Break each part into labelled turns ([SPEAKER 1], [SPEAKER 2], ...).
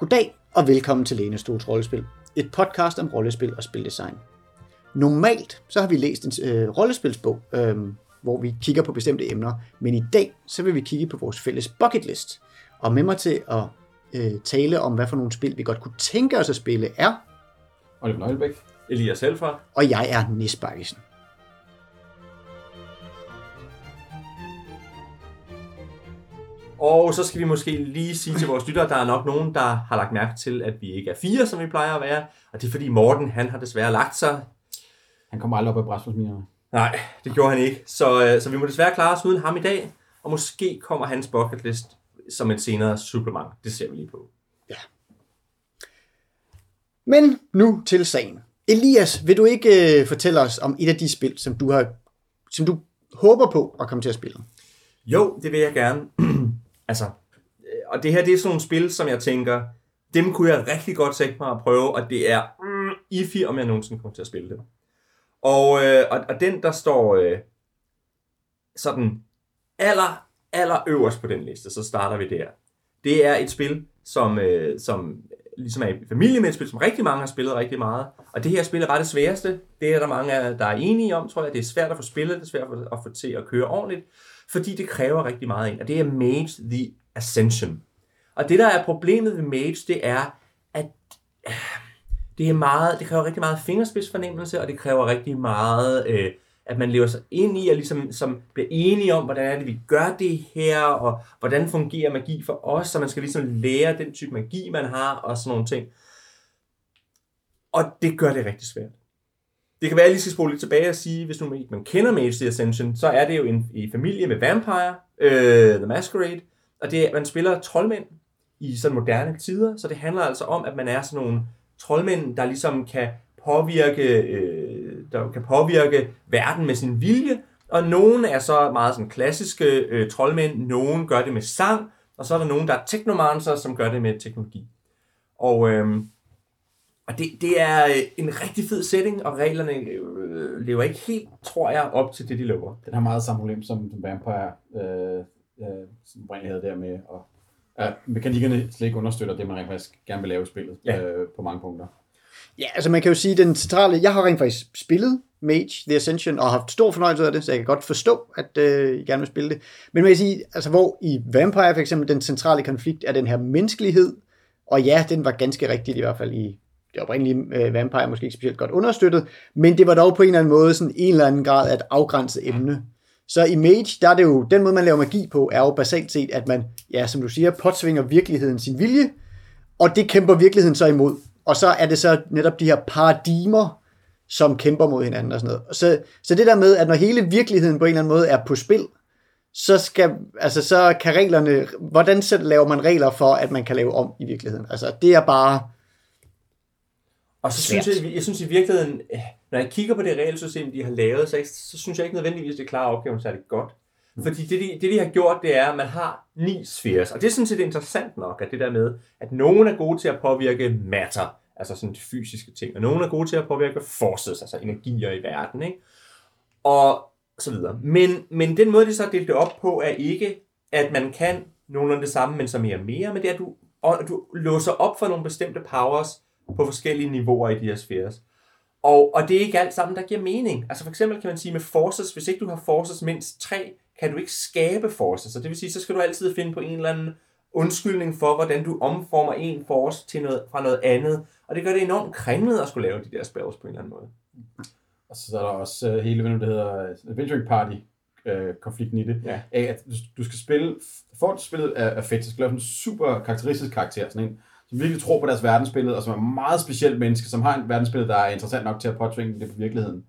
[SPEAKER 1] Goddag og velkommen til Lænestols Rollespil, et podcast om rollespil og spildesign. Normalt så har vi læst en øh, rollespilsbog, øh, hvor vi kigger på bestemte emner, men i dag så vil vi kigge på vores fælles bucket list. Og med mig til at øh, tale om, hvad for nogle spil vi godt kunne tænke os at spille er,
[SPEAKER 2] Oliver Nøglebæk.
[SPEAKER 3] Elias Helfer.
[SPEAKER 1] og jeg er Nis Bakkesen.
[SPEAKER 3] Og så skal vi måske lige sige til vores lyttere, der er nok nogen, der har lagt mærke til, at vi ikke er fire, som vi plejer at være. Og det er fordi Morten, han har desværre lagt sig.
[SPEAKER 2] Han kommer aldrig op af brætspundsminerne.
[SPEAKER 3] Nej, det gjorde han ikke. Så, øh, så vi må desværre klare os uden ham i dag. Og måske kommer hans bucket list som et senere supplement. Det ser vi lige på.
[SPEAKER 1] Men nu til sagen. Elias, vil du ikke øh, fortælle os om et af de spil, som du har, som du håber på at komme til at spille?
[SPEAKER 3] Jo, det vil jeg gerne altså, øh, og det her det er sådan nogle spil, som jeg tænker, dem kunne jeg rigtig godt tænke mig at prøve, og det er mm, iffy, om jeg nogensinde kommer til at spille det. Og, øh, og, og den, der står øh, sådan aller, aller øverst på den liste, så starter vi der. Det er et spil, som, øh, som ligesom er i familie med et spil, som rigtig mange har spillet rigtig meget. Og det her spil er bare det sværeste. Det er der mange, af- der er enige om, tror jeg. Det er svært at få spillet, det er svært at få til at køre ordentligt, fordi det kræver rigtig meget af en. Og det er Mage The Ascension. Og det, der er problemet ved Mage, det er, at øh, det, er meget, det kræver rigtig meget fingerspidsfornemmelse, og det kræver rigtig meget, øh, at man lever sig ind i, og ligesom som bliver enige om, hvordan er det, vi gør det her, og hvordan fungerer magi for os, så man skal ligesom lære den type magi, man har, og sådan nogle ting. Og det gør det rigtig svært. Det kan være, at jeg lige skal spole lidt tilbage og sige, hvis nu man man kender Mage the Ascension, så er det jo en, i familie med Vampire, øh, The Masquerade, og det er, man spiller troldmænd i sådan moderne tider, så det handler altså om, at man er sådan nogle troldmænd, der ligesom kan påvirke, øh, der kan påvirke verden med sin vilje, og nogle er så meget sådan klassiske øh, troldmænd, nogen gør det med sang, og så er der nogen, der er teknomancer, som gør det med teknologi. Og, øh, og det, det er øh, en rigtig fed setting, og reglerne øh, lever ikke helt, tror jeg, op til det, de lover.
[SPEAKER 2] Den har meget samme problem som som Vampire, øh, øh, som oprindeligt havde der med, og ja, mekanikkerne slet ikke understøtter det, man rent faktisk gerne vil lave i spillet
[SPEAKER 3] Ja.
[SPEAKER 2] øh, på mange punkter.
[SPEAKER 1] Ja, altså man kan jo sige, den centrale... Jeg har rent faktisk spillet Mage The Ascension, og haft stor fornøjelse af det, så jeg kan godt forstå, at øh, I gerne vil spille det. Men man kan sige, altså hvor i Vampire for eksempel, den centrale konflikt er den her menneskelighed, og ja, den var ganske rigtigt i hvert fald i det oprindelige øh, Vampire, måske ikke specielt godt understøttet, men det var dog på en eller anden måde sådan en eller anden grad af et afgrænset emne. Så i Mage, der er det jo, den måde man laver magi på, er jo basalt set, at man, ja, som du siger, påtvinger virkeligheden sin vilje, og det kæmper virkeligheden så imod. Og så er det så netop de her paradigmer, som kæmper mod hinanden og sådan noget. Så, så det der med, at når hele virkeligheden på en eller anden måde er på spil, så, skal, altså, så kan reglerne, hvordan selv laver man regler for, at man kan lave om i virkeligheden? Altså, det er bare,
[SPEAKER 3] Og så
[SPEAKER 1] Svært.
[SPEAKER 3] synes jeg, jeg synes i virkeligheden, øh, når jeg kigger på det regelsystem, de har lavet, så, så synes jeg ikke nødvendigvis, det klarer opgaven særlig godt. Fordi det de, det, de har gjort, det er, at man har ni sfæres. Og det er sådan set interessant nok, at det der med, at nogen er gode til at påvirke matter, altså sådan de fysiske ting, og nogen er gode til at påvirke forces, altså energier i verden, ikke? Og så videre. Men, men den måde, de så har delt det op på, er ikke, at man kan nogenlunde det samme, men så mere og mere, men det er, at du, og du låser op for nogle bestemte powers på forskellige niveauer i de her sfæres. Og, og det er ikke alt sammen, der giver mening. Altså for eksempel kan man sige med forces, hvis ikke du har forces mindst 3, kan du ikke skabe forces. Så det vil sige, så skal du altid finde på en eller anden undskyldning for, hvordan du omformer en force til noget, fra noget andet. Og det gør det enormt kringlet at skulle lave de der spells på en eller anden måde.
[SPEAKER 2] Og så er der også øh, hele, hvad det hedder, Adventuring Party øh, konflikten i det.
[SPEAKER 3] Ja.
[SPEAKER 2] Af, at du, skal spille, for at spillet er, er fedt, så skal du lave en super karakteristisk karakter, sådan en, som virkelig tror på deres verdensbillede, og som er et meget specielt menneske, som har en verdensbillede, der er interessant nok til at påtvinge det på virkeligheden.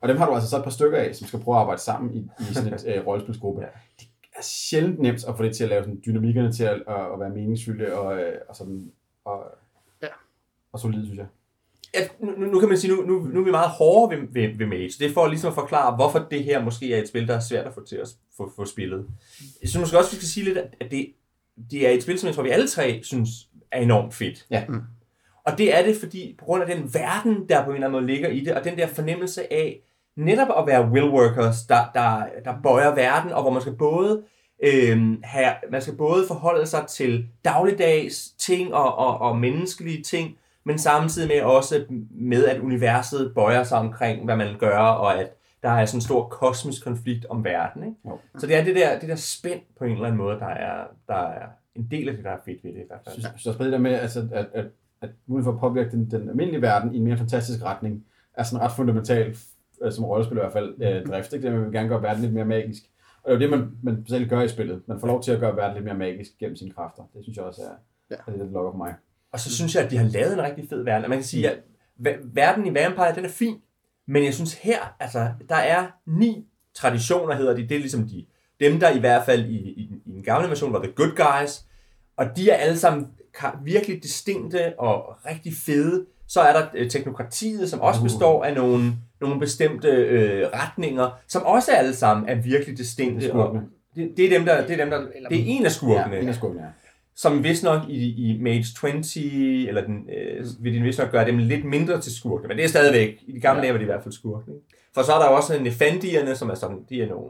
[SPEAKER 2] Og dem har du altså så et par stykker af, som skal prøve at arbejde sammen i, i sådan et øh, rollespilsgruppe.
[SPEAKER 3] Ja.
[SPEAKER 2] Det er sjældent nemt at få det til at lave sådan dynamikkerne til at, at, at være meningsfyldte og, øh, og, sådan, og,
[SPEAKER 1] Ja.
[SPEAKER 2] og solide, synes jeg.
[SPEAKER 3] Ja, nu, nu kan man sige, nu, nu, nu er vi meget hårde ved, ved, ved Mage. Det er for ligesom at forklare, hvorfor det her måske er et spil, der er svært at få til at få, få spillet. Jeg synes måske også, vi skal sige lidt, at det, det er et spil, som jeg tror, vi alle tre synes er enormt fedt.
[SPEAKER 2] Ja.
[SPEAKER 1] Mm.
[SPEAKER 3] Og det er det, fordi på grund af den verden, der på en eller anden måde ligger i det, og den der fornemmelse af netop at være will workers, der, der, der bøjer verden, og hvor man skal både øh, have, man skal både forholde sig til dagligdags ting og, og, og menneskelige ting, men samtidig med også med, at universet bøjer sig omkring, hvad man gør, og at der er sådan en stor kosmisk konflikt om verden. Ikke?
[SPEAKER 2] Jo.
[SPEAKER 3] Så det er det der, det der spænd på en eller anden måde, der er, der er en del af det, der er fedt ved det i hvert fald.
[SPEAKER 2] Jeg synes også det der med, altså, at, at, at muligheden for at påvirke den, den almindelige verden i en mere fantastisk retning, er sådan ret fundamental, øh, som rollespil i hvert fald, øh, drift. Ikke? Det, man vil gerne gøre verden lidt mere magisk. Og det er jo det, man, man selv gør i spillet. Man får lov til at gøre verden lidt mere magisk gennem sine kræfter. Det synes jeg også er,
[SPEAKER 1] Ja.
[SPEAKER 2] er det, der lokker for mig.
[SPEAKER 3] Og så synes jeg, at de har lavet en rigtig fed verden. Og man kan sige, at ver- verden i Vampire, den er fin. Men jeg synes her, altså, der er ni traditioner, hedder de. Det er ligesom de, dem, der i hvert fald i, i, i den gamle version var the good guys. Og de er alle sammen virkelig distinkte og rigtig fede. Så er der øh, teknokratiet, som også
[SPEAKER 2] Uh.
[SPEAKER 3] består af nogle, nogle bestemte øh, retninger, som også alle sammen er virkelig distinkte. Og
[SPEAKER 2] Skurkene.
[SPEAKER 3] det, det, er dem, der, det er dem, der, det er en af skurkene
[SPEAKER 2] Ja, en af skurkene, ja.
[SPEAKER 3] som vist nok i, i Mage 20, eller den, øh, vil de vist nok gøre dem lidt mindre til skurke, men det er stadigvæk, i de gamle
[SPEAKER 2] Ja.
[SPEAKER 3] dage var de i hvert fald skurke. Ikke? For så er der jo også Nefandierne, som er sådan, de er nogle,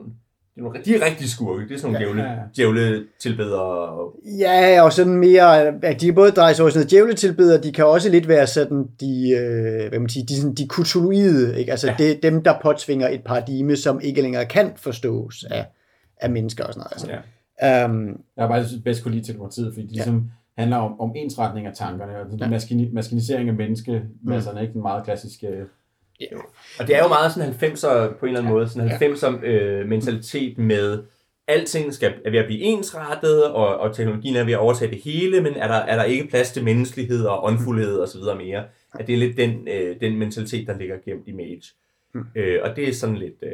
[SPEAKER 3] de er, nogle, de er rigtig skurke, det er sådan nogle
[SPEAKER 2] Ja,
[SPEAKER 3] djævle,
[SPEAKER 2] ja, ja.
[SPEAKER 3] djævle tilbedere. Og,
[SPEAKER 1] Ja, og sådan mere, at de både dreje sig over sådan noget djævletilbeder, de kan også lidt være sådan de, øh, hvad man siger, de, sådan, de kutuluide, ikke? Altså
[SPEAKER 3] Ja.
[SPEAKER 1] ja. det, dem, der påtvinger et paradigme, som ikke længere kan forstås af, af mennesker og sådan noget. Altså.
[SPEAKER 3] ja.
[SPEAKER 1] Um,
[SPEAKER 2] Jeg har bare bedst kunne lide teknologiet, fordi det ligesom handler om, om ensretning af tankerne, og ja. maskini, maskinisering af menneskemasserne, ikke den meget klassiske...
[SPEAKER 3] og det er jo meget sådan 90'er på en eller anden måde, sådan 90'er øh, mentalitet med, alting skal, er ved at blive ensrettet, og, og teknologien er ved at overtage det hele, men er der, er der ikke plads til menneskelighed og åndfuldhed og så videre mere. At det er lidt den, øh, den mentalitet, der ligger gemt i Mage.
[SPEAKER 1] Mm.
[SPEAKER 3] Øh, og det er sådan lidt, øh,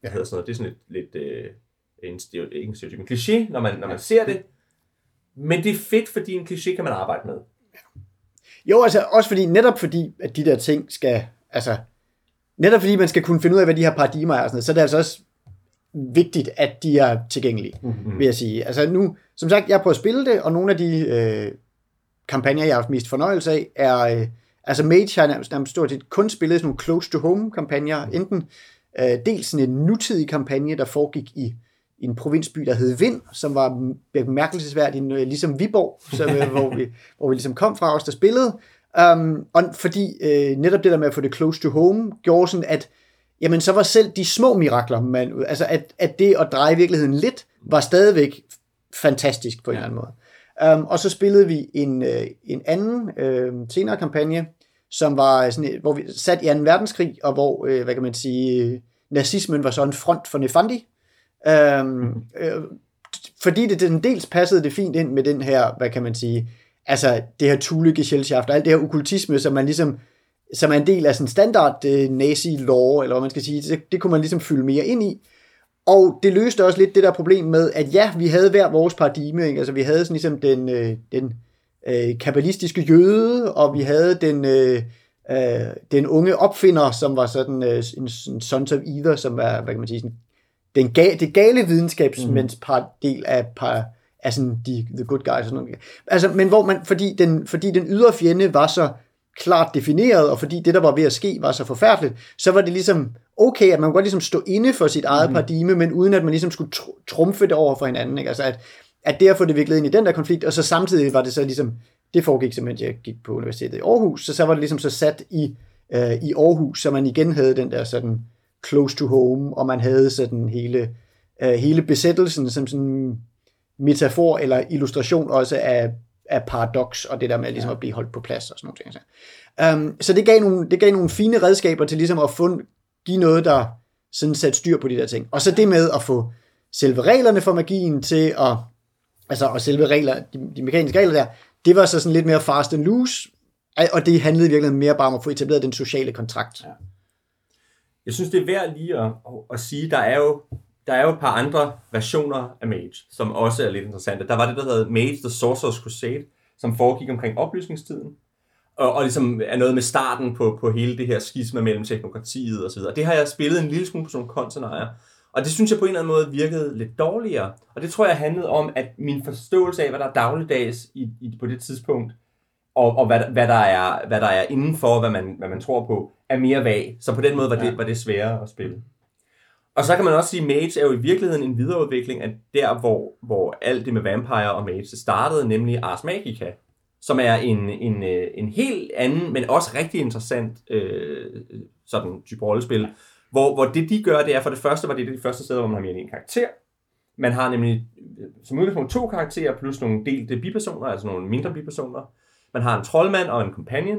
[SPEAKER 3] hvad hedder sådan noget, det er sådan lidt, lidt øh, en, stereo, ikke en stereotyp, en kliché, når man, når man ser det. Men det er fedt, fordi en kliché kan man arbejde med.
[SPEAKER 1] jo, altså også fordi, netop fordi, at de der ting skal, altså, netop fordi man skal kunne finde ud af, hvad de her paradigmer er og sådan noget, så er det altså også vigtigt, at de er tilgængelige,
[SPEAKER 2] Mm-hmm.
[SPEAKER 1] vil jeg sige. Altså nu, som sagt, jeg prøver at spille det, og nogle af de øh, kampagner, jeg har haft mest fornøjelse af, er, øh, altså Mage har nærmest, nærmest stort set kun spillet sådan nogle close-to-home-kampagner, enten øh, dels sådan en nutidig kampagne, der foregik i, i en provinsby, der hed Vind, som var bemærkelsesværdig, øh, ligesom Viborg, som, øh, hvor, vi, hvor vi ligesom kom fra os, der spillede. Um, og fordi øh, netop det der med at få det close to home, gjorde sådan, at jamen, så var selv de små mirakler, man, altså at, at det at dreje virkeligheden lidt, var stadigvæk fantastisk på en
[SPEAKER 2] Ja.
[SPEAKER 1] eller anden måde. Um, og så spillede vi en, øh, en anden øh, senere kampagne, som var sådan, hvor vi sat i 2. verdenskrig, og hvor, øh, hvad kan man sige, nazismen var så en front for Nefandi. Um, øh, fordi det den dels passede det fint ind med den her, hvad kan man sige, altså det her Thule-Gesellschaft, og alt det her okkultisme, som man ligesom, som er en del af sådan standard øh, nazi-law, eller hvad man skal sige, det, det kunne man ligesom fylde mere ind i. Og det løste også lidt det der problem med, at ja, vi havde hver vores paradigme, ikke? altså vi havde sådan ligesom den, øh, den øh, kabbalistiske jøde, og vi havde den, øh, øh, den unge opfinder, som var sådan øh, en, en sons of either, som var, hvad kan man sige, sådan, den ga, det gale videnskabsmænds par, del af, par, af sådan de, the good guys og sådan noget. Altså, men hvor man, fordi den, fordi den ydre fjende var så klart defineret, og fordi det, der var ved at ske, var så forfærdeligt, så var det ligesom okay, at man kunne godt ligesom stå inde for sit eget mm. paradigme, men uden at man ligesom skulle tr- trumfe det over for hinanden. Ikke? Altså, at, at derfor det virkelig ind i den der konflikt, og så samtidig var det så ligesom, det foregik simpelthen, jeg gik på universitetet i Aarhus, så så var det ligesom så sat i, øh, i Aarhus, så man igen havde den der sådan close to home, og man havde sådan hele, øh, hele besættelsen som sådan metafor eller illustration også af, af paradoks, og det der med ligesom at blive holdt på plads og sådan nogle ting. Så, um, så det, gav nogle, det gav nogle fine redskaber til ligesom at få, give noget, der sådan sat styr på de der ting. Og så det med at få selve reglerne for magien til at, altså og selve regler, de, de mekaniske regler der, det var så sådan lidt mere fast and loose, og det handlede virkelig mere bare om at få etableret den sociale kontrakt.
[SPEAKER 2] Ja.
[SPEAKER 3] Jeg synes, det er værd lige at, at, at sige, der er jo der er jo et par andre versioner af Mage, som også er lidt interessante. Der var det, der hedder Mage The Sorcerer's Crusade, som foregik omkring oplysningstiden, og, og ligesom er noget med starten på, på hele det her skisma mellem teknokratiet og så videre. Det har jeg spillet en lille smule på sådan nogle kontonejer, og det synes jeg på en eller anden måde virkede lidt dårligere. Og det tror jeg handlede om, at min forståelse af, hvad der er dagligdags i, i, på det tidspunkt, og, og hvad, hvad, der er, hvad der er indenfor, hvad man, hvad man tror på, er mere vag. Så på den måde var det,
[SPEAKER 2] Ja.
[SPEAKER 3] var det sværere at spille. Og så kan man også sige, at Mage er jo i virkeligheden en videreudvikling af der, hvor, hvor alt det med Vampire og Mage startede, nemlig Ars Magica, som er en, en, øh, en helt anden, men også rigtig interessant øh, sådan type rollespil, hvor, hvor det de gør, det er for det første, var det de første steder, hvor man har mere end en karakter. Man har nemlig øh, som udgangspunkt to karakterer, plus nogle delte bipersoner, altså nogle mindre bipersoner. Man har en troldmand og en companion,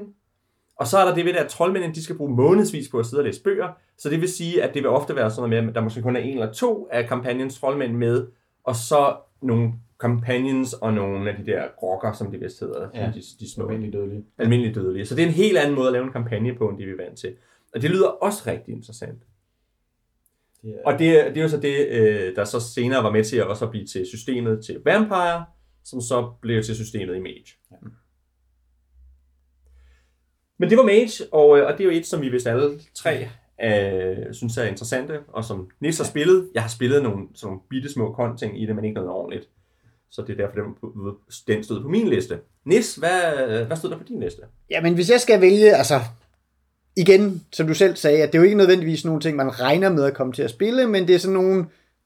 [SPEAKER 3] og så er der det ved det, at troldmændene de skal bruge månedsvis på at sidde og læse bøger, så det vil sige, at det vil ofte være sådan noget med, at der måske kun er en eller to af companions troldmænd med, og så nogle companions og nogle af de der grokker, som de vist hedder,
[SPEAKER 2] Ja.
[SPEAKER 3] de, de små
[SPEAKER 2] Almindelig dødelig.
[SPEAKER 3] almindelige dødelige. Så det er en helt anden måde at lave en kampagne på, end det vi er vant til. Og det lyder også rigtig interessant.
[SPEAKER 2] Er,
[SPEAKER 3] Og det, er- det er jo så det, øh, der så senere var med til at også blive til systemet til Vampire, som så blev til systemet i Mage. Men det var Mage, og, øh, og det er jo et, som vi vist alle tre øh, synes er interessante, og som Nis har spillet. Jeg har spillet nogle, sådan bitte små konting i det, men ikke noget ordentligt. Så det er derfor, den, den stod på min liste. Nis, hvad, hvad stod der på din liste?
[SPEAKER 1] Ja, men hvis jeg skal vælge, altså igen, som du selv sagde, at det er jo ikke nødvendigvis nogle ting, man regner med at komme til at spille, men det er sådan nogle,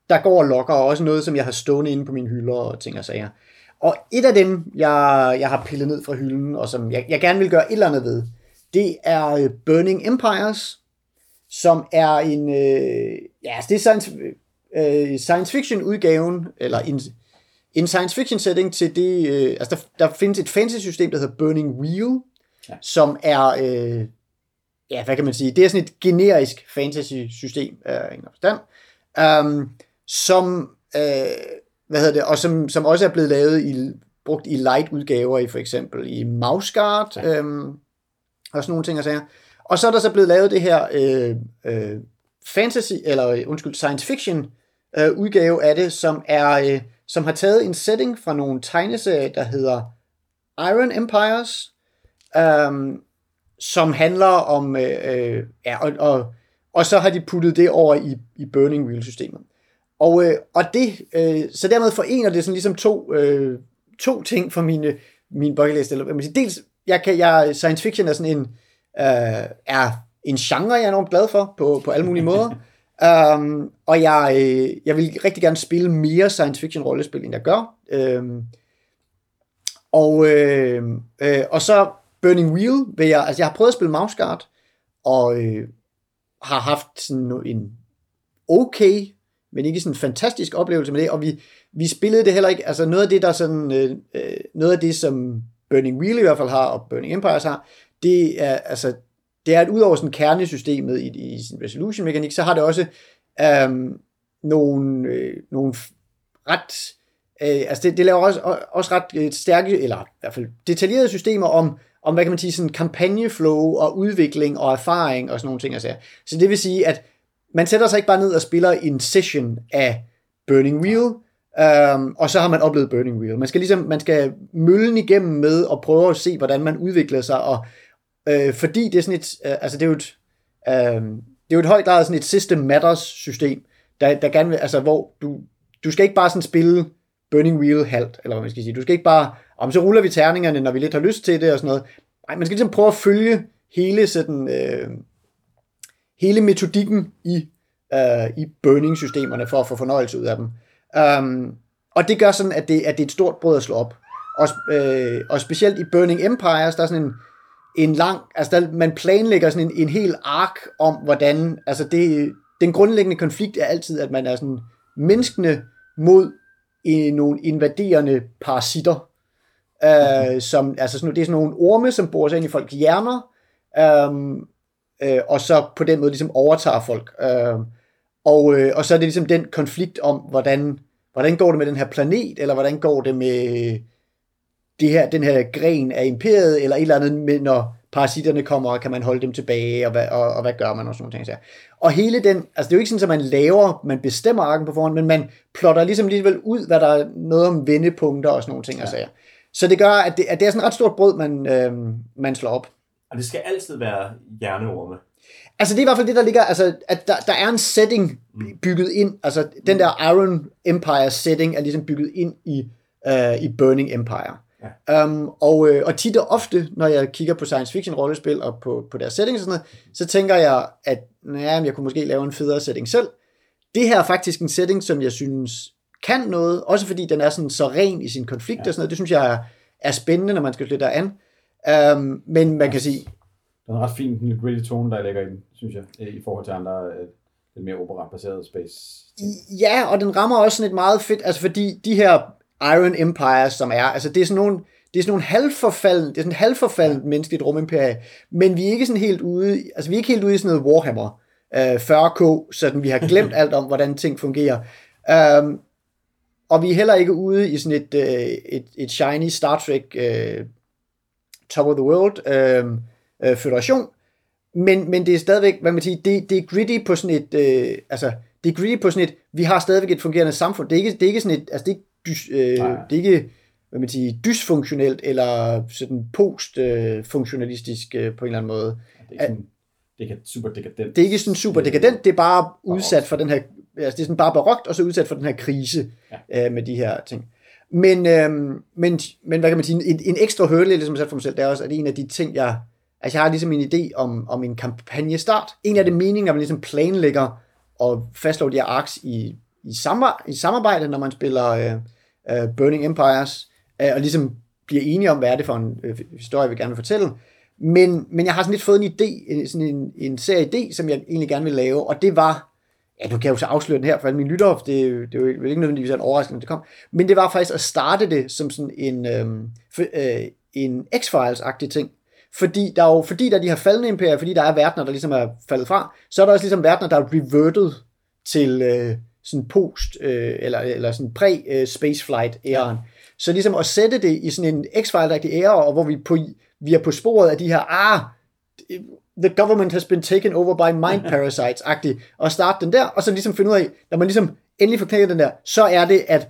[SPEAKER 1] der går og lokker, og også noget, som jeg har stående inde på mine hylder og ting og sager. Og et af dem, jeg, jeg har pillet ned fra hylden, og som jeg, jeg gerne vil gøre et eller andet ved, det er øh, Burning Empires, som er en, øh, ja, altså det er science, øh, science fiction udgaven, eller en, en science fiction setting til det, øh, altså der, der findes et fantasy system, der hedder Burning Wheel,
[SPEAKER 2] Ja.
[SPEAKER 1] som er, øh, ja, hvad kan man sige, det er sådan et generisk fantasy-system af en forstand, um, som, øh, hvad hedder det, og som, som også er blevet lavet i, brugt i light-udgaver i for eksempel i Mouseguard, ja. øhm, og sådan nogle ting og sager. Og så er der så blevet lavet det her øh, øh, fantasy, eller øh, undskyld, science fiction øh, udgave af det, som er, øh, som har taget en setting fra nogle tegneserier, der hedder Iron Empires, øh, som handler om, øh, øh, ja, og, og, og så har de puttet det over i, i Burning Wheel-systemet. Og, øh, og det, øh, så dermed forener det sådan ligesom to, øh, to ting for mine, min bucket list. Eller, hvad man siger. Dels, jeg kan, jeg, science fiction er sådan en, øh, er en genre, jeg er enormt glad for, på, på alle mulige måder. Um, og jeg, øh, jeg vil rigtig gerne spille mere science fiction rollespil, end jeg gør. Um, og, øh, øh, og så Burning Wheel vil jeg, altså jeg har prøvet at spille Mouse Guard, og øh, har haft sådan en okay, men ikke sådan en fantastisk oplevelse med det, og vi, vi spillede det heller ikke, altså noget af det, der sådan, øh, øh, noget af det, som Burning Wheel i hvert fald har, og Burning Empires har, det er, altså, det er, at udover sådan kernesystemet i, i sin resolution mekanik, så har det også øhm, nogle, øh, nogle ret, øh, altså det, det laver også, også ret øh, stærke, eller i hvert fald detaljerede systemer om, om hvad kan man sige, sådan kampagneflow og udvikling og erfaring og sådan nogle ting. Altså. Så det vil sige, at man sætter sig ikke bare ned og spiller en session af Burning Wheel, um, og så har man oplevet Burning Wheel. Man skal ligesom, man skal møllen igennem med og prøve at se, hvordan man udvikler sig, og øh, fordi det er sådan et, øh, altså det er jo et, øh, det er jo et højt grad sådan et system matters system, der, der gerne vil, altså hvor du, du skal ikke bare sådan spille Burning Wheel halvt, eller hvad man skal sige. Du skal ikke bare, om så ruller vi terningerne, når vi lidt har lyst til det og sådan noget. Nej, man skal ligesom prøve at følge hele sådan, øh, hele metodikken i, øh, i burning-systemerne for at få fornøjelse ud af dem. Um, og det gør sådan, at det, at det er et stort brød at slå op. Og, øh, og specielt i Burning Empires, der er sådan en, en lang, altså der, man planlægger sådan en, en hel ark om, hvordan, altså det, den grundlæggende konflikt er altid, at man er sådan menneskene mod i nogle invaderende parasitter, øh, som, altså sådan, det er sådan nogle orme, som bor sig ind i folks hjerner, øh, øh, og så på den måde ligesom overtager folk. Øh, og, øh, og så er det ligesom den konflikt om, hvordan, hvordan går det med den her planet, eller hvordan går det med det her, den her gren af imperiet, eller et eller andet, med, når parasitterne kommer, kan man holde dem tilbage, og hvad, og, og hvad gør man, og sådan nogle ting. Så. Og hele den, altså det er jo ikke sådan, at man laver, man bestemmer arken på forhånd, men man plotter ligesom alligevel ud, hvad der er noget om vendepunkter og sådan nogle ting. Ja. Og sager. Så det gør, at det, at det er sådan et ret stort brød, man, øh, man slår op.
[SPEAKER 3] Og det skal altid være hjerneorme.
[SPEAKER 1] Altså det er i hvert fald det, der ligger, altså at der, der er en setting bygget ind, altså den der Iron Empire setting er ligesom bygget ind i, uh, i Burning Empire. Ja. Um, og, øh, og tit og ofte, når jeg kigger på science fiction rollespil og på, på deres settings og sådan noget, så tænker jeg, at ja, jeg kunne måske lave en federe setting selv. det her er faktisk en setting, som jeg synes kan noget, også fordi den er sådan så ren i sin konflikt ja. og sådan noget. Det synes jeg er, er spændende, når man skal slutte der an. Um, men man kan sige...
[SPEAKER 2] Er ret fin, den gritty tone, der ligger i den, synes jeg, i forhold til andre øh, lidt mere opera-baserede space.
[SPEAKER 1] Ja, og den rammer også sådan et meget fedt, altså fordi de her Iron Empires, som er, altså det er sådan nogle, det er sådan nogle halvforfaldende, det er sådan halvforfaldende menneskeligt rumimperie, men vi er ikke sådan helt ude, altså vi er ikke helt ude i sådan noget Warhammer øh, 40k, sådan vi har glemt alt om, hvordan ting fungerer. Um, og vi er heller ikke ude i sådan et, øh, et, et shiny Star Trek uh, Top of the World uh, uh, federation, men, men det er stadigvæk, hvad man siger, det, det er gritty på sådan et, uh, altså, det er gritty på sådan et, vi har stadigvæk et fungerende samfund. Det er ikke, det er ikke sådan et, altså det er ikke, dys, uh, det er ikke hvad man siger, dysfunktionelt eller sådan postfunktionalistisk uh, på en eller anden måde.
[SPEAKER 2] Det er ikke sådan, det er super dekadent.
[SPEAKER 1] Det er ikke sådan super dekadent, det er bare udsat for den her, altså det er sådan bare barokt, og så udsat for den her krise ja. øh, med de her ting. Men, øh, men, men hvad kan man sige, en, en ekstra hurdle, ligesom jeg sat for mig selv, det er også, at en af de ting, jeg, altså jeg har ligesom en idé om, om en kampagnestart. En af det meningen, at man ligesom planlægger og fastslår de her arcs i, i, samar, i samarbejde, når man spiller øh, øh, Burning Empires, øh, og ligesom bliver enige om, hvad er det for en øh, historie, vi gerne vil fortælle. Men, men jeg har sådan lidt fået en idé, sådan en, en serie idé, som jeg egentlig gerne vil lave, og det var, ja, du kan jo så afsløre den her for alle mine lyttere, det, det er jo ikke nødvendigvis en overraskelse, når det kom, men det var faktisk at starte det som sådan en, øh, øh, en X-Files-agtig ting, fordi der er jo, fordi der er de her faldende imperier, fordi der er verdener, der ligesom er faldet fra, så er der også ligesom verdener, der er reverted til øh, sådan post, øh, eller, eller sådan præ-spaceflight-æren. Ja. Så ligesom at sætte det i sådan en X-File-agtig ære, og hvor vi på, vi er på sporet af de her, ah, the government has been taken over by mind parasites agtigt og starte den der, og så ligesom finde ud af, når man ligesom endelig får knækket den der, så er det, at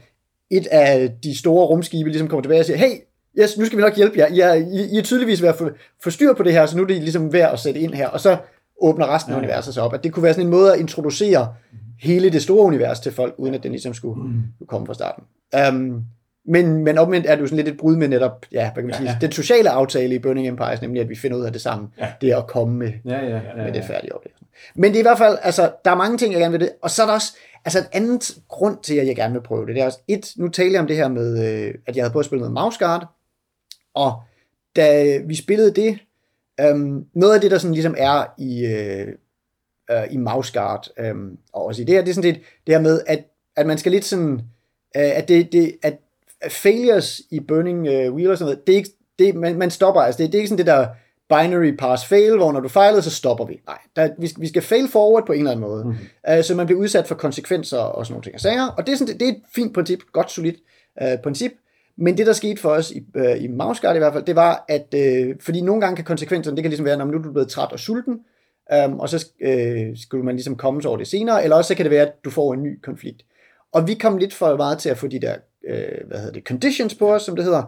[SPEAKER 1] et af de store rumskibe ligesom kommer tilbage og siger, hey, yes, nu skal vi nok hjælpe jer, I er, I, I er tydeligvis ved at få, få styr på det her, så nu er det ligesom værd at sætte ind her, og så åbner resten af ja. universet sig op, at det kunne være sådan en måde at introducere hele det store univers til folk, uden at den ligesom skulle, skulle mm. komme fra starten. Um, men, men omvendt er det jo sådan lidt et brud med netop, ja, hvad kan man sige, ja, ja. den sociale aftale i Burning Empires, nemlig at vi finder ud af det sammen. Ja. Det er at komme med, ja, ja, ja, ja, med det færdige oplevelse. Men det er i hvert fald, altså, der er mange ting, jeg gerne vil det. Og så er der også, altså en anden grund til, at jeg gerne vil prøve det. Det er også, et, nu taler jeg om det her med, øh, at jeg havde prøvet at spille noget Mouse Guard, og da vi spillede det, øhm, noget af det, der sådan ligesom er i, øh, øh, i Mouse Guard, øh, og også i det her, det er sådan lidt det her med, at, at man skal lidt sådan, øh, at, det, det, at failures i Burning uh, Wheel og sådan noget, det er ikke, det, man, man stopper, altså det, det er ikke sådan det der binary pass fail, hvor når du fejlede, så stopper vi. Nej, der, vi, vi skal fail forward på en eller anden måde. Mm-hmm. Uh, så man bliver udsat for konsekvenser og sådan nogle ting og sager. Og det er, sådan, det, det er et fint princip, godt solidt uh, princip. Men det, der skete for os i, uh, i Mouseguard i hvert fald, det var, at uh, fordi nogle gange kan konsekvenserne, det kan ligesom være, når nu er du blevet træt og sulten, um, og så uh, skulle man ligesom komme over det senere, eller også så kan det være, at du får en ny konflikt. Og vi kom lidt for meget til at få de der øh, hvad hedder det, conditions på os, som det hedder.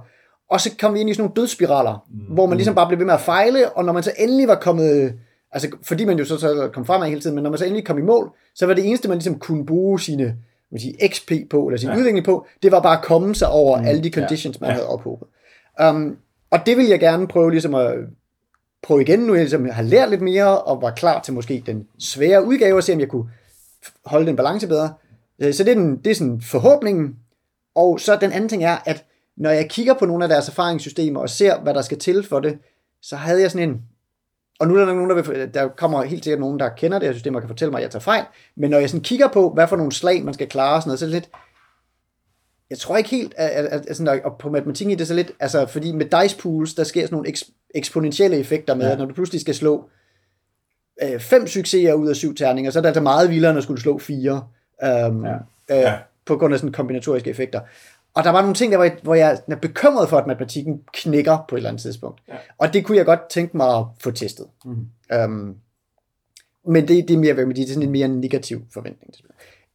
[SPEAKER 1] Og så kom vi ind i sådan nogle dødsspiraler, mm. hvor man ligesom bare blev ved med at fejle, og når man så endelig var kommet, altså fordi man jo så, så kom fremad hele tiden, men når man så endelig kom i mål, så var det eneste, man ligesom kunne bruge sine man sige, XP på, eller sin ja. udvikling på, det var bare at komme sig over mm. alle de conditions, man ja. havde ophobet. Um, og det vil jeg gerne prøve ligesom at prøve igen, nu jeg ligesom har lært lidt mere, og var klar til måske den svære udgave, og se om jeg kunne holde den balance bedre. Øh, så det er, den, det er sådan forhåbningen, og så den anden ting er, at når jeg kigger på nogle af deres erfaringssystemer og ser, hvad der skal til for det, så havde jeg sådan en, og nu er der nogen, der, vil, der kommer helt sikkert nogen, der kender det her system og kan fortælle mig, at jeg tager fejl, men når jeg sådan kigger på, hvad for nogle slag man skal klare og sådan noget, så er det lidt, jeg tror ikke helt, at, at, at, sådan, at på matematikken i det så lidt, altså fordi med dice pools, der sker sådan nogle eks, eksponentielle effekter med, ja. at når du pludselig skal slå øh, fem succeser ud af syv terninger, så er det altså meget vildere, end at skulle slå fire. Um, ja. Ja. Øh, på grund af sådan kombinatoriske effekter. Og der var nogle ting, der var, hvor jeg er bekymret for, at matematikken knækker på et eller andet tidspunkt. Ja. Og det kunne jeg godt tænke mig at få testet. Mm. Um, men det, det er mere, det er sådan en mere negativ forventning.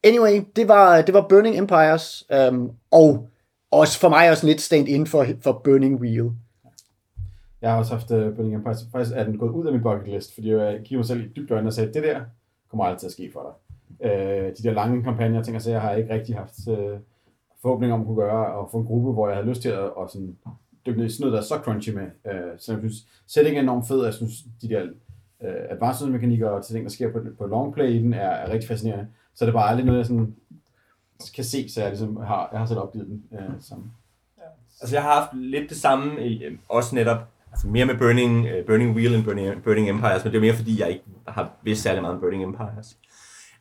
[SPEAKER 1] Anyway, det var, det var Burning Empires, um, og også for mig også lidt stand in for, for Burning Wheel.
[SPEAKER 2] Jeg har også haft uh, Burning Empires. Faktisk er den gået ud af min bucket list, fordi jeg giver mig selv i dybt øjne og sagde, det der kommer aldrig til at ske for dig øh, de der lange kampagner, tænker jeg, jeg har ikke rigtig haft øh, forhåbning om at kunne gøre, og få en gruppe, hvor jeg havde lyst til at og sådan, dykke ned i sådan noget, der er så crunchy med. Øh, så jeg synes, setting er enormt fed, jeg synes, de der øh, advanced mekanikker og ting, der sker på, på long play i den, er, er rigtig fascinerende. Så det er bare aldrig noget, jeg sådan kan se, så jeg ligesom har, jeg har selv opgivet den. Øh, som,
[SPEAKER 3] Altså, jeg har haft lidt det samme, i, øh, også netop, altså mere med Burning, uh, Burning Wheel end Burning, Burning Empires, men det er mere fordi, jeg ikke har vidst særlig meget om Burning Empires.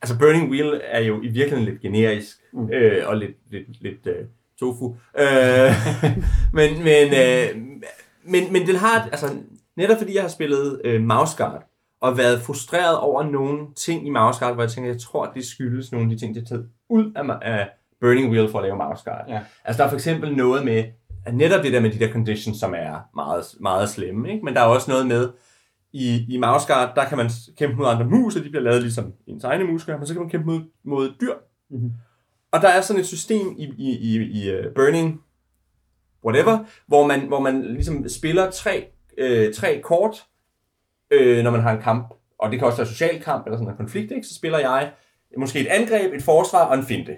[SPEAKER 3] Altså, Burning Wheel er jo i virkeligheden lidt generisk, mm. øh, og lidt, lidt, lidt uh, tofu. Øh, men, men, øh, men, men den har, altså, netop fordi jeg har spillet øh, Mouse Guard, og været frustreret over nogle ting i Mouse Guard, hvor jeg tænker, jeg tror, at det skyldes nogle af de ting, de har taget ud af, af Burning Wheel for at lave Mouse Guard.
[SPEAKER 2] Ja.
[SPEAKER 3] Altså, der er for eksempel noget med, at netop det der med de der conditions, som er meget, meget slemme, ikke? men der er også noget med, i, i Mouse Guard, der kan man kæmpe mod andre mus, og de bliver lavet ligesom ens egne muskler, men så kan man kæmpe mod, mod dyr.
[SPEAKER 2] Mhm.
[SPEAKER 3] Og der er sådan et system i, i, i, i uh, Burning, whatever, hvor man, hvor man ligesom spiller tre, øh, tre kort, øh, når man har en kamp. Og det kan også være social kamp eller sådan en konflikt, ikke? Så spiller jeg måske et angreb, et forsvar og en finte.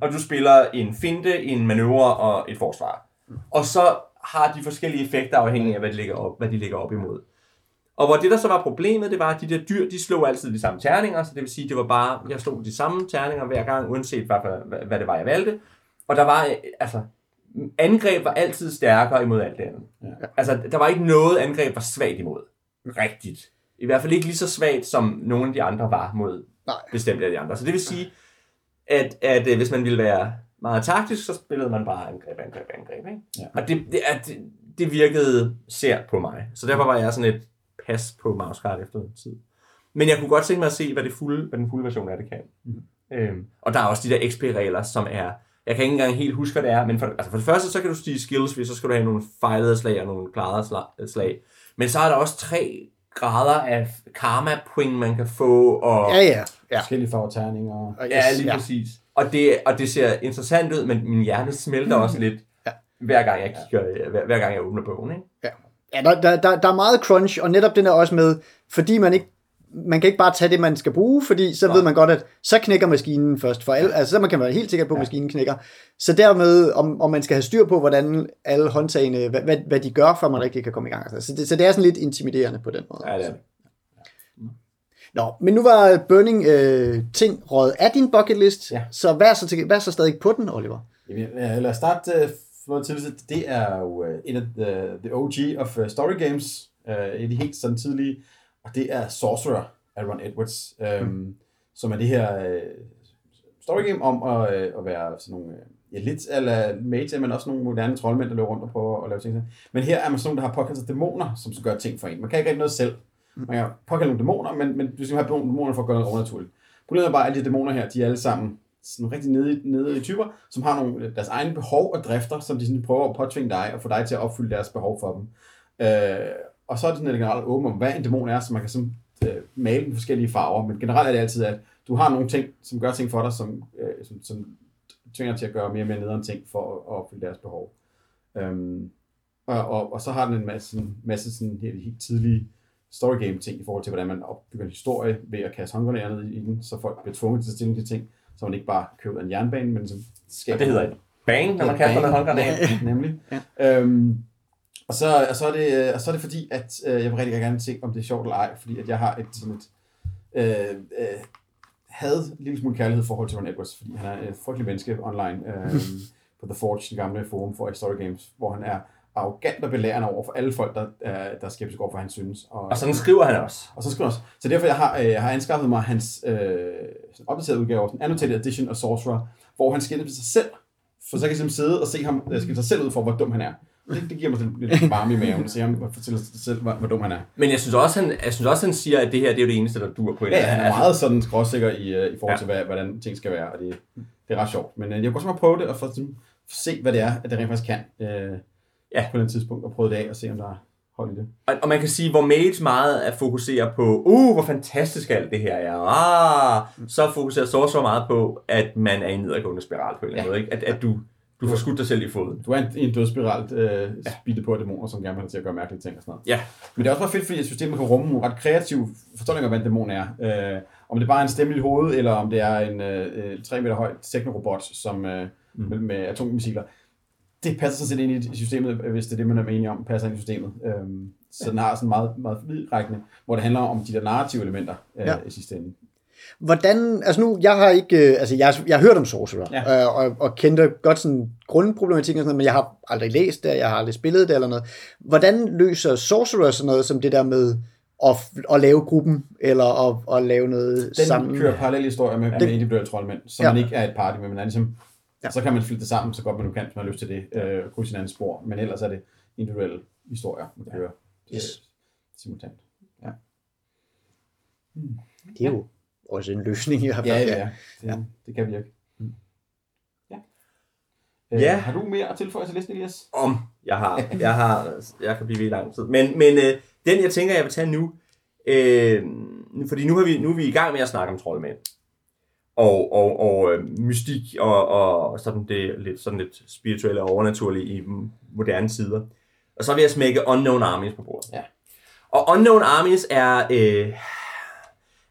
[SPEAKER 3] Og du spiller en finte, en manøvre og et forsvar. Og så har de forskellige effekter afhængig af, hvad de ligger op, hvad de ligger op imod. Og hvor det der så var problemet, det var, at de der dyr, de slog altid de samme terninger, så det vil sige, det var bare, jeg slog de samme terninger hver gang, uanset hvad, hvad, det var, jeg valgte. Og der var, altså, angreb var altid stærkere imod alt det andet.
[SPEAKER 2] Ja.
[SPEAKER 3] Altså, der var ikke noget angreb, var svagt imod. Rigtigt. I hvert fald ikke lige så svagt, som nogle af de andre var mod
[SPEAKER 1] Nej.
[SPEAKER 3] bestemte af de andre. Så det vil sige, at, at øh, hvis man ville være meget taktisk, så spillede man bare angreb, angreb, angreb. Ikke?
[SPEAKER 2] Ja.
[SPEAKER 3] Og det, det, er- det, det virkede sært på mig. Så derfor var jeg sådan et pas på mouse guard efter en tid. Men jeg kunne godt tænke mig at se, hvad, det fulde, hvad den fulde version af det kan.
[SPEAKER 2] Mhm.
[SPEAKER 3] Øhm, og der er også de der XP-regler, som er... Jeg kan ikke engang helt huske, hvad det er, men for, altså for det første, så kan du stige skills, hvis så skal du have nogle fejlede slag og nogle klarede sla- slag. Men så er der også tre grader af karma point, man kan få, og
[SPEAKER 1] Ja, ja. ja.
[SPEAKER 2] forskellige farver terninger.
[SPEAKER 1] Og
[SPEAKER 3] Ja, lige
[SPEAKER 1] ja.
[SPEAKER 3] præcis. Og det, og det ser interessant ud, men min hjerne smelter også lidt,
[SPEAKER 1] Ja.
[SPEAKER 3] hver gang jeg kigger, hver, hver gang jeg åbner bogen. Ikke?
[SPEAKER 1] Ja, der, der, der, der er meget crunch, og netop den er også med, fordi man ikke man kan ikke bare tage det, man skal bruge, fordi så
[SPEAKER 3] Nej.
[SPEAKER 1] ved man godt, at så knækker maskinen først for alle. Altså, så man kan være helt sikker på, at maskinen knækker. Så dermed, om, om man skal have styr på, hvordan alle håndtagene, hvad, hvad, hvad de gør, før man rigtig kan komme i gang. Altså, Så det, så det er sådan lidt intimiderende på den måde.
[SPEAKER 3] Ja, det er det.
[SPEAKER 1] Nå, men nu var Burning øh, ting råd af din bucket list,
[SPEAKER 2] Ja.
[SPEAKER 1] så hvad er så, til, er så stadig på den, Oliver?
[SPEAKER 2] Jamen, øh, lad os starte uh, for noget til. Det er jo uh, en af the, the OG of uh, story games. Uh, et af de helt sådan tidlige. Og det er Sorcerer af Ron Edwards. Um, mm. Som er det her uh, story game om at, uh, at være sådan nogle... Uh, ja, lidt ala mage, men også nogle moderne troldmænd, der løber rundt og prøver at lave ting. Men her er man sådan nogle, der har påkaldt sig dæmoner, som skal gøre ting for en. Man kan ikke rigtig noget selv. Man kan påkalde nogle dæmoner, men, men du skal have nogle dæmoner for at gøre noget overnaturligt. Problemet er bare, at alle de dæmoner her, de er alle sammen sådan rigtig nede, i- nede i typer, som har nogle, deres egne behov og drifter, som de sådan prøver at påtvinge dig og få dig til at opfylde deres behov for dem. Øh, og så er det sådan generelt åben om, hvad en dæmon er, så man kan sådan, øh, male den forskellige farver, men generelt er det altid, at du har nogle ting, som gør ting for dig, som, øh, som, som tvinger dig til at gøre mere og mere nederen ting for at, at opfylde deres behov. Øhm, og, og, og så har den en masse, en masse sådan helt, helt tidlige story game ting i forhold til, hvordan man opbygger en historie ved at kaste håndgranater ned i den, så folk bliver tvunget til at stille de ting, så man ikke bare køber en jernbane, men som skaber
[SPEAKER 3] Og det hedder et bang, når man kaster med håndgranat.
[SPEAKER 2] Ja, nemlig. Ja. Øhm, og, så, og, så er det, øh, og så er det fordi, at øh, jeg vil rigtig gerne se, om det er sjovt eller ej, fordi at jeg har et sådan et øh, øh, had en lille smule kærlighed i forhold til Ron Edwards, fordi han er et frygtelig menneske online øh, på The Forge, den gamle forum for Story Games, hvor han er arrogant og belærende over for alle folk, der, er, der er skeptiske over for, hvad han synes. Og,
[SPEAKER 3] Og sådan skriver han også.
[SPEAKER 2] og så skriver han også. Så derfor jeg har, øh, jeg har anskaffet mig hans øh, opdaterede udgave, sådan Annotated Edition af Sorcerer, hvor han skiller sig selv. For så kan jeg simpelthen sidde og se ham øh, skille sig selv ud for, hvor dum han er. Det, det giver mig sådan lidt varme i maven, at se ham fortælle sig selv, hvor, hvor dum han er.
[SPEAKER 3] Men jeg synes også, han, jeg synes også, han siger, at det her det er jo det eneste, der dur på en
[SPEAKER 2] Ja, han er meget sådan skråsikker i, øh, i forhold
[SPEAKER 3] Ja.
[SPEAKER 2] til, hvad, hvordan ting skal være, og det, det er ret sjovt. Men øh, jeg kunne at prøve det, og få, se, hvad det er, at det rent faktisk kan øh,
[SPEAKER 3] Ja.
[SPEAKER 2] på den tidspunkt, og prøve det af, og se, om der er hold i det.
[SPEAKER 3] Og, og man kan sige, hvor Mage meget er fokuseret på, uh, hvor fantastisk alt det her er. Ah, så fokuserer Sorcerer meget på, at man er i en nedadgående spiral på en eller anden måde. Ikke? At, at du, du får skudt dig selv i foden.
[SPEAKER 2] Du er en, en dødsspiral øh, spillet på af dæmoner, som gerne vil have til at gøre mærkelige ting og sådan noget.
[SPEAKER 3] Ja,
[SPEAKER 2] Men det er også bare fedt, fordi systemet kan rumme nogle ret kreative fortolkninger af, hvad en dæmon er. Øh, om det bare er en stemme i hovedet, eller om det er en øh, øh, 3 meter høj teknorobot som, øh, mm. med, med atommissiler. Det passer sådan set ind i systemet, hvis det er det, man er enig om, passer ind i systemet. Øhm, så den har sådan meget, meget vidrækkende, hvor det handler om de der narrative elementer øh,
[SPEAKER 1] Ja.
[SPEAKER 2] i sidste ende.
[SPEAKER 1] Hvordan, altså nu, jeg har ikke, øh, altså jeg, jeg har hørt om Sorcerer,
[SPEAKER 2] Ja.
[SPEAKER 1] øh, og, og kendte godt sådan grundproblematikken og sådan noget, men jeg har aldrig læst det, jeg har aldrig spillet det eller noget. Hvordan løser Sorcerer sådan noget som det der med at, at lave gruppen, eller at, at lave noget
[SPEAKER 2] Den
[SPEAKER 1] sammen?
[SPEAKER 2] kører parallelle historier med, med individuelle troldmænd, så
[SPEAKER 1] Ja.
[SPEAKER 2] man ikke er et party, men man er ligesom,
[SPEAKER 1] Ja.
[SPEAKER 2] ja. så kan man flytte det sammen, så godt man nu kan, hvis man har lyst til det, øh, krydse hinandens spor, men ellers er det individuelle historier, man kører
[SPEAKER 1] Yes.
[SPEAKER 2] yes. simultant. Ja.
[SPEAKER 1] Det er jo også en løsning i hvert fald.
[SPEAKER 2] Ja, ja, ja. Det,
[SPEAKER 1] Ja.
[SPEAKER 2] ja. det kan virke. Ja.
[SPEAKER 3] Ja.
[SPEAKER 2] Øh, har du mere at tilføje til listen, Elias?
[SPEAKER 3] om jeg har. Jeg har, jeg kan blive ved i lang tid. Men, men øh, den, jeg tænker, jeg vil tage nu, øh, fordi nu, har vi, nu er vi i gang med at snakke om troldmænd. Og, og, og øh, mystik og, og sådan det lidt, sådan lidt spirituelle og overnaturlige i moderne tider. Og så vil jeg smække Unknown Armies på bordet.
[SPEAKER 2] Ja.
[SPEAKER 3] Og Unknown Armies er... Øh,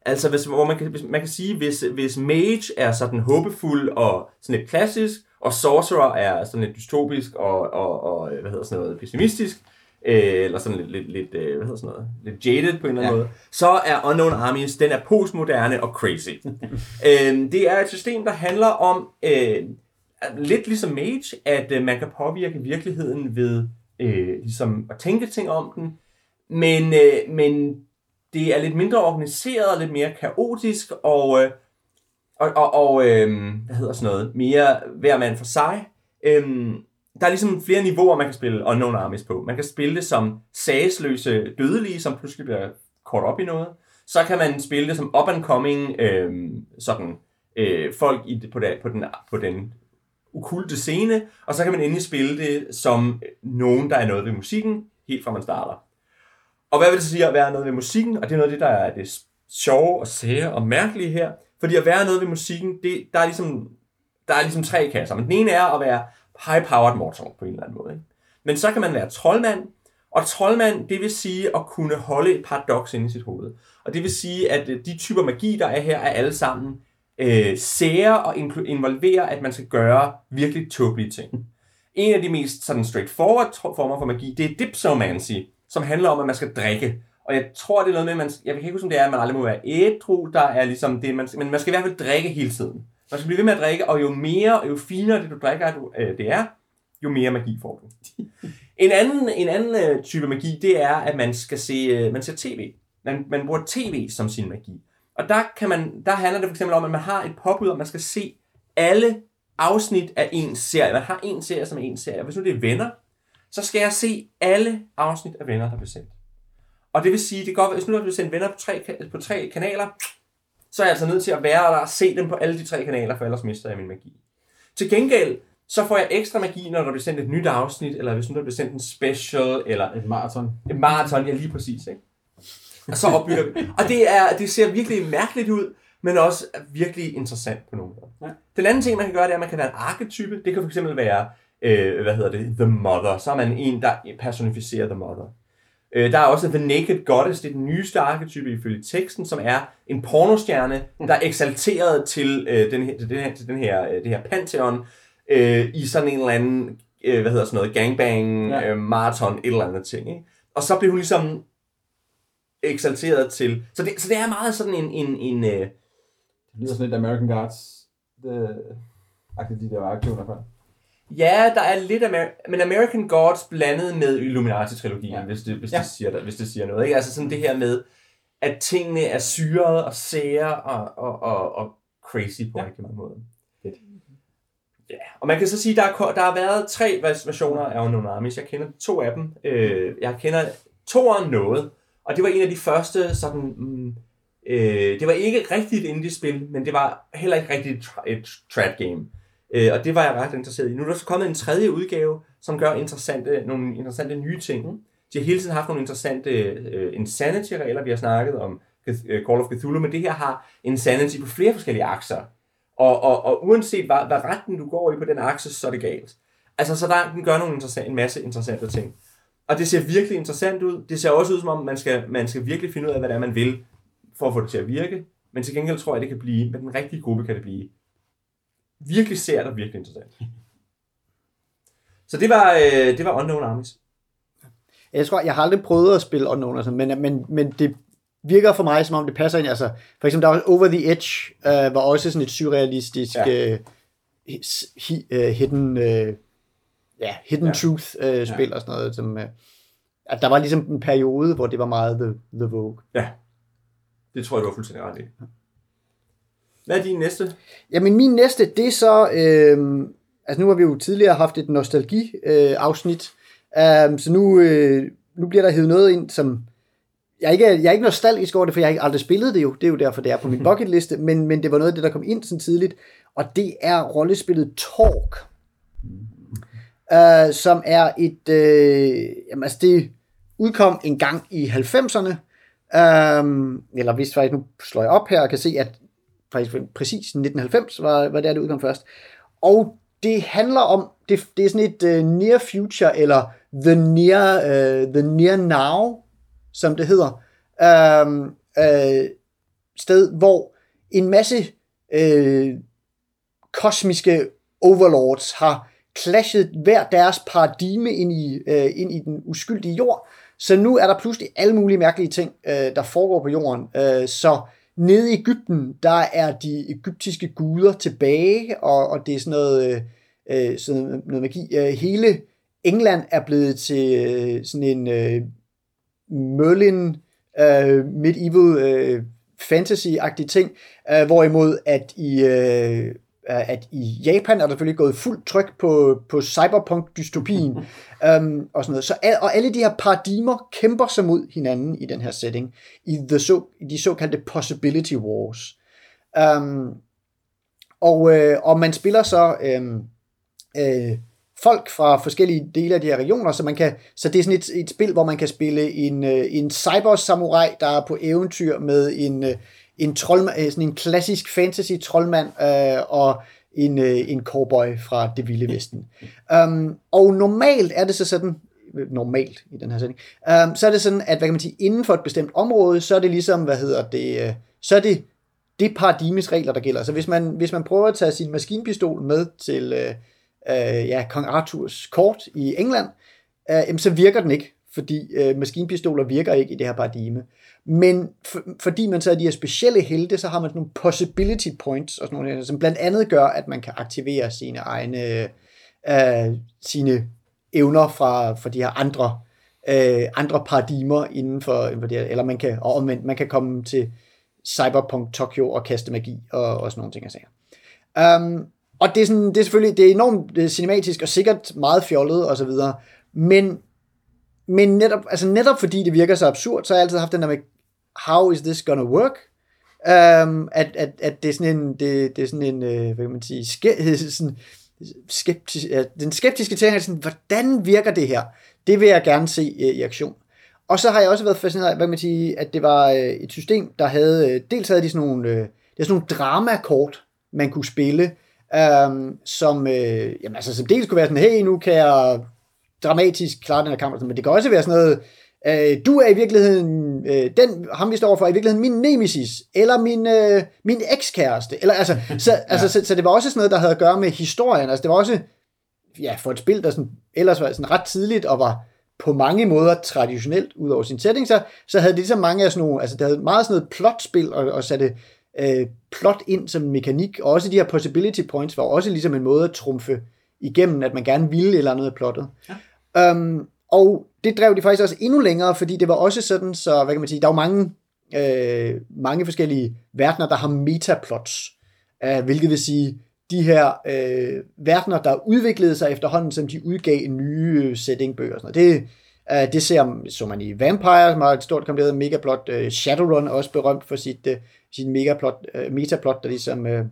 [SPEAKER 3] altså, hvis, hvor man kan, hvis, man kan sige, hvis, hvis Mage er sådan håbefuld og sådan lidt klassisk, og Sorcerer er sådan lidt dystopisk og, og, og hvad hedder sådan noget, pessimistisk, øh, eller sådan lidt, lidt, lidt, øh, hvad hedder sådan noget, lidt jaded på en eller anden
[SPEAKER 2] Ja.
[SPEAKER 3] måde, så er Unknown Armies, den er postmoderne og crazy. øh, det er et system, der handler om, øh, lidt ligesom Mage, at øh, man kan påvirke virkeligheden ved øh, ligesom at tænke ting om den, men, øh, men det er lidt mindre organiseret lidt mere kaotisk, og, øh, og, og, og øh, hvad hedder sådan noget, mere hver mand for sig. Øh, der er ligesom flere niveauer, man kan spille Unknown Armies på. Man kan spille det som sagsløse dødelige, som pludselig bliver kort op i noget. Så kan man spille det som up-and-coming øh, sådan, øh, folk i, på, der, på, den, på den ukulte scene, og så kan man endelig spille det som øh, nogen, der er noget ved musikken, helt fra man starter. Og hvad vil det sige at være noget ved musikken? Og det er noget af det, der er det sjove og sære og mærkelige her. Fordi at være noget ved musikken, det, der, er ligesom, der er ligesom tre kasser. Men den ene er at være high-powered mortal på en eller anden måde. Ikke? Men så kan man være troldmand, og troldmand, det vil sige at kunne holde et paradoks inde i sit hoved. Og det vil sige, at øh, de typer magi, der er her, er alle sammen øh, sære og involverer, at man skal gøre virkelig tåbelige ting. En af de mest sådan straightforward former for magi, det er dipsomancy, som handler om, at man skal drikke. Og jeg tror, det er noget med, at man, jeg kan ikke huske, om det er, at man aldrig må være ædru, der er ligesom det, man, men man skal i hvert fald drikke hele tiden. Man skal blive ved med at drikke, og jo mere og jo finere det du drikker du, øh, det er, jo mere magi får du. En anden, en anden øh, type magi, det er, at man skal se, øh, man ser tv. Man, man bruger tv som sin magi. Og der, kan man, der handler det for eksempel om, at man har et påbud, og man skal se alle afsnit af en serie. Man har en serie som en serie. Hvis nu det er venner, så skal jeg se alle afsnit af venner, der bliver sendt. Og det vil sige, det går, hvis nu der bliver sendt venner på tre, på tre kanaler, så er jeg altså nødt til at være der og se dem på alle de tre kanaler, for ellers mister jeg min magi. Til gengæld, så får jeg ekstra magi, når der bliver sendt et nyt afsnit, eller hvis nu der bliver sendt en special, eller
[SPEAKER 2] Et maraton.
[SPEAKER 3] et maraton, ja lige præcis, ikke? Og så opbygger vi. Og det, er, det ser virkelig mærkeligt ud, men også virkelig interessant på nogle måder.
[SPEAKER 2] Ja.
[SPEAKER 3] Den anden ting, man kan gøre, det er, at man kan være en arketype. Det kan fx være, øh, hvad hedder det, The Mother. Så er man en, der personificerer The Mother. Øh, der er også The Naked Goddess, det er den nyeste arketype ifølge teksten, som er en pornostjerne, der er eksalteret til, øh, den her, til, den her, til den her, øh, det her pantheon øh, i sådan en eller anden, øh, hvad hedder sådan noget, gangbang,
[SPEAKER 2] Ja.
[SPEAKER 3] øh, maraton, et eller andet ting. Ikke? Og så bliver hun ligesom eksalteret til... Så det, så det er meget sådan en... en, en øh,
[SPEAKER 2] Det lyder sådan lidt American Guards. Det, agtigt de der aktioner før.
[SPEAKER 3] Ja, der er lidt... Amer- men American Gods blandet med Illuminati-trilogien,
[SPEAKER 2] Ja.
[SPEAKER 3] hvis, det, hvis,
[SPEAKER 2] Ja.
[SPEAKER 3] det siger, hvis det siger noget. Ikke? Altså sådan det her med, at tingene er syrede og sære og, og, og, og crazy på
[SPEAKER 2] Ja.
[SPEAKER 3] mange måder.
[SPEAKER 2] Fedt.
[SPEAKER 3] Ja, og man kan så sige, der er, der har været tre versioner af Armies. Jeg kender to af dem. Øh, jeg kender toeren noget, og det var en af de første sådan... Mm, øh, det var ikke rigtigt et indie-spil, men det var heller ikke rigtigt et, tra- et trad game. Øh, og det var jeg ret interesseret i. Nu er der så kommet en tredje udgave, som gør interessante, nogle interessante nye ting. De har hele tiden haft nogle interessante øh, insanity-regler. Vi har snakket om øh, Call of Cthulhu, men det her har insanity på flere forskellige akser. Og, og, og uanset hvad, hvad retten du går i på den akse, så er det galt. Altså, så der, den gør nogle interessant, en masse interessante ting. Og det ser virkelig interessant ud. Det ser også ud, som om man skal, man skal virkelig finde ud af, hvad det er, man vil, for at få det til at virke. Men til gengæld tror jeg, det kan blive, med den rigtige gruppe kan det blive virkelig sært og virkelig interessant. Så det var, øh, det var Unknown Armies.
[SPEAKER 1] Jeg tror, jeg har aldrig prøvet at spille Unknown, altså, men, men, men det virker for mig, som om det passer ind. Altså, for eksempel, der var Over the Edge, øh, var også sådan et surrealistisk
[SPEAKER 2] Ja.
[SPEAKER 1] øh, hi, øh, hidden, øh, ja, hidden
[SPEAKER 2] Ja.
[SPEAKER 1] ja. truth øh, spil ja. og sådan noget. Som, øh, at der var ligesom en periode, hvor det var meget The, the Vogue.
[SPEAKER 3] Ja. Det tror jeg, du har fuldstændig ret i. Hvad er din næste?
[SPEAKER 1] Jamen min næste, det er så, øh, altså nu har vi jo tidligere haft et nostalgi-afsnit, øh, så nu, øh, nu bliver der hævet noget ind, som, jeg er, ikke, jeg er ikke nostalgisk over det, for jeg har ikke aldrig spillet det jo, det er jo derfor, det er på min bucketliste, men, men det var noget af det, der kom ind sådan tidligt, og det er rollespillet Talk, øh, som er et, øh, jamen altså det udkom en gang i 90'erne, øh, eller hvis faktisk nu slår jeg op her og kan se, at faktisk præcis 1990 var, var der, det udkom først. Og det handler om, det, det er sådan et uh, near future, eller the near, uh, the near now, som det hedder, uh, uh, sted, hvor en masse uh, kosmiske overlords har clashet hver deres paradigme ind i, uh, ind i den uskyldige jord, så nu er der pludselig alle mulige mærkelige ting, uh, der foregår på jorden. Uh, så nede i Ægypten, der er de egyptiske guder tilbage, og, og det er sådan noget, øh, øh sådan noget magi. Øh, hele England er blevet til øh, sådan en øh, Merlin øh, medieval øh, fantasy-agtig ting, øh, hvorimod at i, øh, at i Japan er der selvfølgelig gået fuldt tryk på, på cyberpunk-dystopien um, og sådan noget. Så, og alle de her paradigmer kæmper sig mod hinanden i den her setting, i, the so, de såkaldte possibility wars. Um, og, øh, og man spiller så øh, øh, folk fra forskellige dele af de her regioner, så man kan, så det er sådan et, et spil, hvor man kan spille en, øh, en cyber samurai, der er på eventyr med en, øh, en, troldmand, øh, sådan en klassisk fantasy troldmand øh, og en, øh, en cowboy fra det vilde vesten. Um, og normalt er det så sådan, øh, normalt i den her sætning, um, så er det sådan, at hvad kan man sige, inden for et bestemt område, så er det ligesom, hvad hedder det, øh, så er det det paradigmes regler, der gælder. Så hvis man, hvis man prøver at tage sin maskinpistol med til øh, øh, ja, kong Arthurs kort i England, øh, så virker den ikke, fordi øh, maskinpistoler virker ikke i det her paradigme. Men for, fordi man så er de her specielle helte, så har man sådan nogle possibility points, og sådan nogle, som blandt andet gør, at man kan aktivere sine egne øh, sine evner fra, fra de her andre øh, andre paradigmer inden for, inden for det her, eller man kan, og omvendt, man kan komme til Cyberpunk Tokyo og kaste magi og, og sådan nogle ting. Altså. Um, og det er, sådan, det er selvfølgelig det er enormt det er cinematisk og sikkert meget fjollet og så videre, men, men netop, altså netop fordi det virker så absurd, så har jeg altid haft den der med, how is this gonna work? Um, at, at, at det er sådan en, det, det er sådan en, øh, hvad kan man sige, ske, sådan, skeptisk, ja, den skeptiske ting er sådan, hvordan virker det her? Det vil jeg gerne se øh, i aktion. Og så har jeg også været fascineret af, hvad kan man sige, at det var øh, et system, der havde, øh, dels havde de sådan nogle, øh, det er sådan nogle dramakort, man kunne spille, øh, som, øh, jamen, altså, som dels kunne være sådan, hey, nu kan jeg dramatisk klare den her kamp, men det kan også være sådan noget, øh, du er i virkeligheden, øh, den, ham vi står for, er i virkeligheden min nemesis, eller min, øh, min ekskæreste, eller altså, så, altså så, så det var også sådan noget, der havde at gøre med historien, altså det var også, ja, for et spil, der sådan, ellers var sådan ret tidligt, og var på mange måder traditionelt, ud over sin setting, så, så havde det ligesom mange af sådan nogle, altså det havde meget sådan noget plotspil, og, og satte øh, plot ind som mekanik, og også de her possibility points var også ligesom en måde at trumfe igennem, at man gerne ville et eller andet af plottet. Ja. Um, og det drev de faktisk også endnu længere, fordi det var også sådan, så hvad kan man sige, der er jo mange, øh, mange forskellige verdener, der har metaplots, øh, hvilket vil sige, de her øh, verdener, der udviklede sig efterhånden, som de udgav nye øh, settingbøger. Og sådan noget. Det, øh, det ser så man i Vampire, som har et stort komplet megaplot. Øh, Shadowrun er også berømt for sit, øh, sit megaplot, øh, metaplot, der ligesom øh,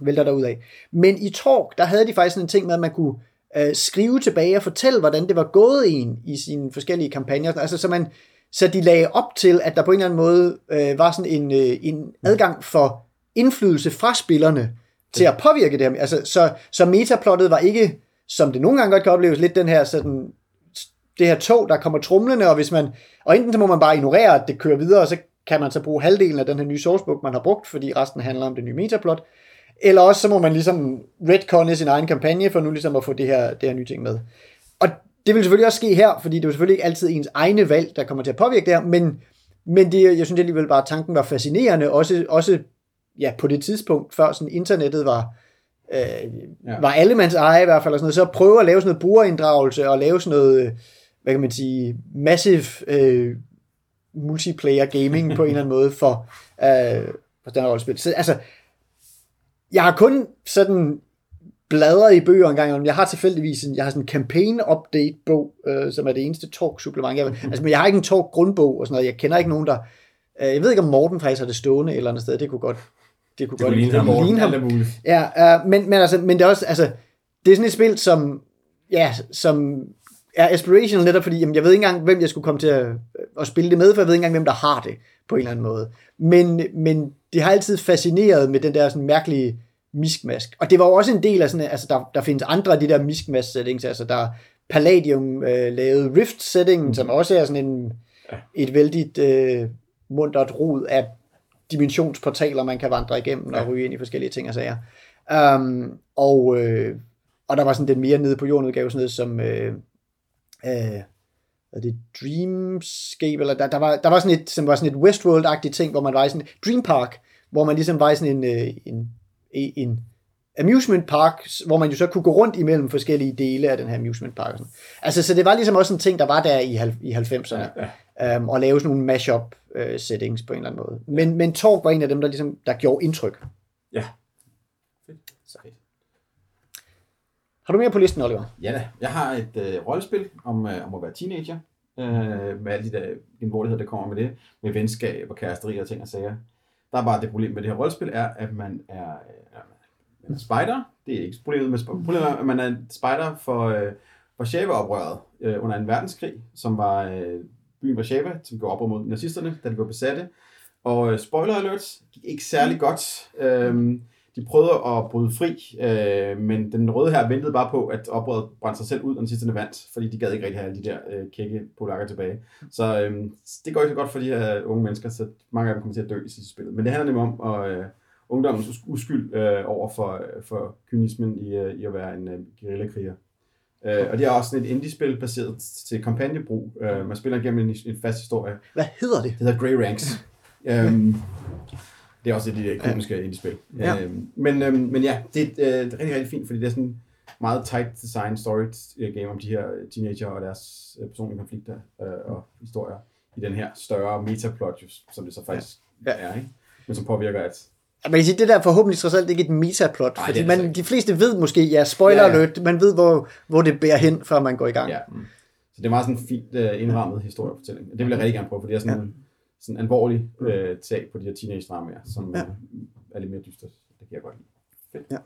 [SPEAKER 1] vælter derud af. Men i Torg, der havde de faktisk sådan en ting med, at man kunne øh, skrive tilbage og fortælle, hvordan det var gået en i sine forskellige kampagner. Altså, så, man, så de lagde op til, at der på en eller anden måde øh, var sådan en, øh, en adgang for indflydelse fra spillerne til at påvirke det her. Altså, så, så metaplottet var ikke, som det nogle gange godt kan opleves, lidt den her sådan, det her tog, der kommer trumlende, og hvis man, og enten så må man bare ignorere, at det kører videre, og så kan man så bruge halvdelen af den her nye sourcebook, man har brugt, fordi resten handler om det nye metaplot, eller også så må man ligesom retconne sin egen kampagne, for nu ligesom at få det her, det her nye ting med. Og det vil selvfølgelig også ske her, fordi det er jo selvfølgelig ikke altid ens egne valg, der kommer til at påvirke det her, men, men det, jeg synes alligevel bare, at tanken var fascinerende, også, også ja, på det tidspunkt, før sådan internettet var, øh, ja. var allemands eje i hvert fald, og sådan noget, så prøve at lave sådan noget brugerinddragelse, og lave sådan noget, hvad kan man sige, massive øh, multiplayer gaming på en eller anden måde for, øh, for den rollespil. Så altså, jeg har kun sådan bladret i bøger en gang, jeg har tilfældigvis en, jeg har sådan en campaign update bog, øh, som er det eneste talk supplement. Jeg, altså, men jeg har ikke en talk grundbog og sådan noget. Jeg kender ikke nogen, der, øh, jeg ved ikke om Morten faktisk har det stående et eller andet sted. Det kunne godt, det kunne
[SPEAKER 3] Det
[SPEAKER 1] godt
[SPEAKER 3] ligne ham.
[SPEAKER 1] ligne ham.
[SPEAKER 2] Muligt.
[SPEAKER 1] Ja, uh, men, men, altså, men det er også, altså, det er sådan et spil, som, ja, som er aspirational netop fordi, jamen, jeg ved ikke engang, hvem jeg skulle komme til at, at spille det med, for jeg ved ikke engang, hvem der har det, på en eller anden måde. Men, men det har altid fascineret med den der sådan mærkelige miskmask. Og det var jo også en del af sådan, altså der, der findes andre af de der miskmask settings, altså der er Palladium øh, lavet Rift setting, mm. som også er sådan en, et vældigt øh, mundret rod af dimensionsportaler, man kan vandre igennem og ryge ind i forskellige ting og sager. Um, og, øh, og der var sådan den mere nede på jorden udgave, sådan noget som øh, øh, hvad er det Dreamscape, eller der, der, var, der var sådan et, som var sådan et Westworld-agtigt ting, hvor man var i sådan Dream Park, hvor man ligesom var i sådan en, øh, en, en, en amusement park, hvor man jo så kunne gå rundt imellem forskellige dele af den her amusement park. sådan. Altså, så det var ligesom også en ting, der var der i, i 90'erne, ja. um, og lave sådan nogle mashup uh, settings på en eller anden måde. Men, men Torg var en af dem, der ligesom, der gjorde indtryk.
[SPEAKER 3] Ja.
[SPEAKER 1] Har du mere på listen, Oliver?
[SPEAKER 2] Ja da. Jeg har et øh, rollespil om, øh, om at være teenager. Øh, med alle de der genvordigheder, der kommer med det. Med venskab og kæresteri og ting og sager. Der er bare det problem med det her rollespil, er, at man er, øh, man er spider. Det er ikke problemet med sp- Problemet er, at man er en spider for, øh, Warszawa-oprøret øh, under en verdenskrig, som var øh, byen Warszawa, som går op mod nazisterne, da de var besatte. Og øh, spoiler alert, gik ikke særlig godt. Øh, de prøvede at bryde fri, øh, men den røde her ventede bare på, at oprøret brændte sig selv ud, og nazisterne vandt, fordi de gad ikke rigtig have alle de der øh, kække polakker tilbage. Så øh, det går ikke så godt for de her unge mennesker, så mange af dem kommer til at dø i sidste spillet. Men det handler nemlig om at, øh, ungdommens us- uskyld øh, over for, for kynismen i, øh, i at være en øh, guerillakriger. Øh, og det er også sådan et indie-spil baseret til kampagnebrug. Øh, man spiller igennem en, en fast historie.
[SPEAKER 1] Hvad hedder det?
[SPEAKER 2] Det hedder Grey Ranks. øhm, det er også et af de der komiske ja. indie-spil.
[SPEAKER 1] Ja.
[SPEAKER 2] Øhm, men, øhm, men ja, det, er, øh, det er rigtig, rigtig fint, fordi det er sådan meget tight design story øh, game om de her teenager og deres øh, personlige konflikter øh, og historier i den her større metaplot, som det så faktisk
[SPEAKER 1] Ja.
[SPEAKER 2] ja. er, ikke? men som påvirker, at
[SPEAKER 1] Man kan sige, det der er forhåbentlig trods alt ikke et metaplot,
[SPEAKER 2] Nej,
[SPEAKER 1] fordi
[SPEAKER 2] det det
[SPEAKER 1] man,
[SPEAKER 2] altså
[SPEAKER 1] de fleste ved måske, ja, spoiler
[SPEAKER 2] Ja, ja.
[SPEAKER 1] alert, man ved, hvor, hvor det bærer hen, før man går i gang.
[SPEAKER 2] Ja. Så det er meget sådan en fint øh, indrammet historiefortælling. Det vil jeg rigtig gerne prøve, for det er sådan sådan alvorlig øh, tag på de her teenage-dramaer, som
[SPEAKER 1] Ja.
[SPEAKER 2] ja. er lidt mere dystre. Det kan jeg godt lide. Fedt.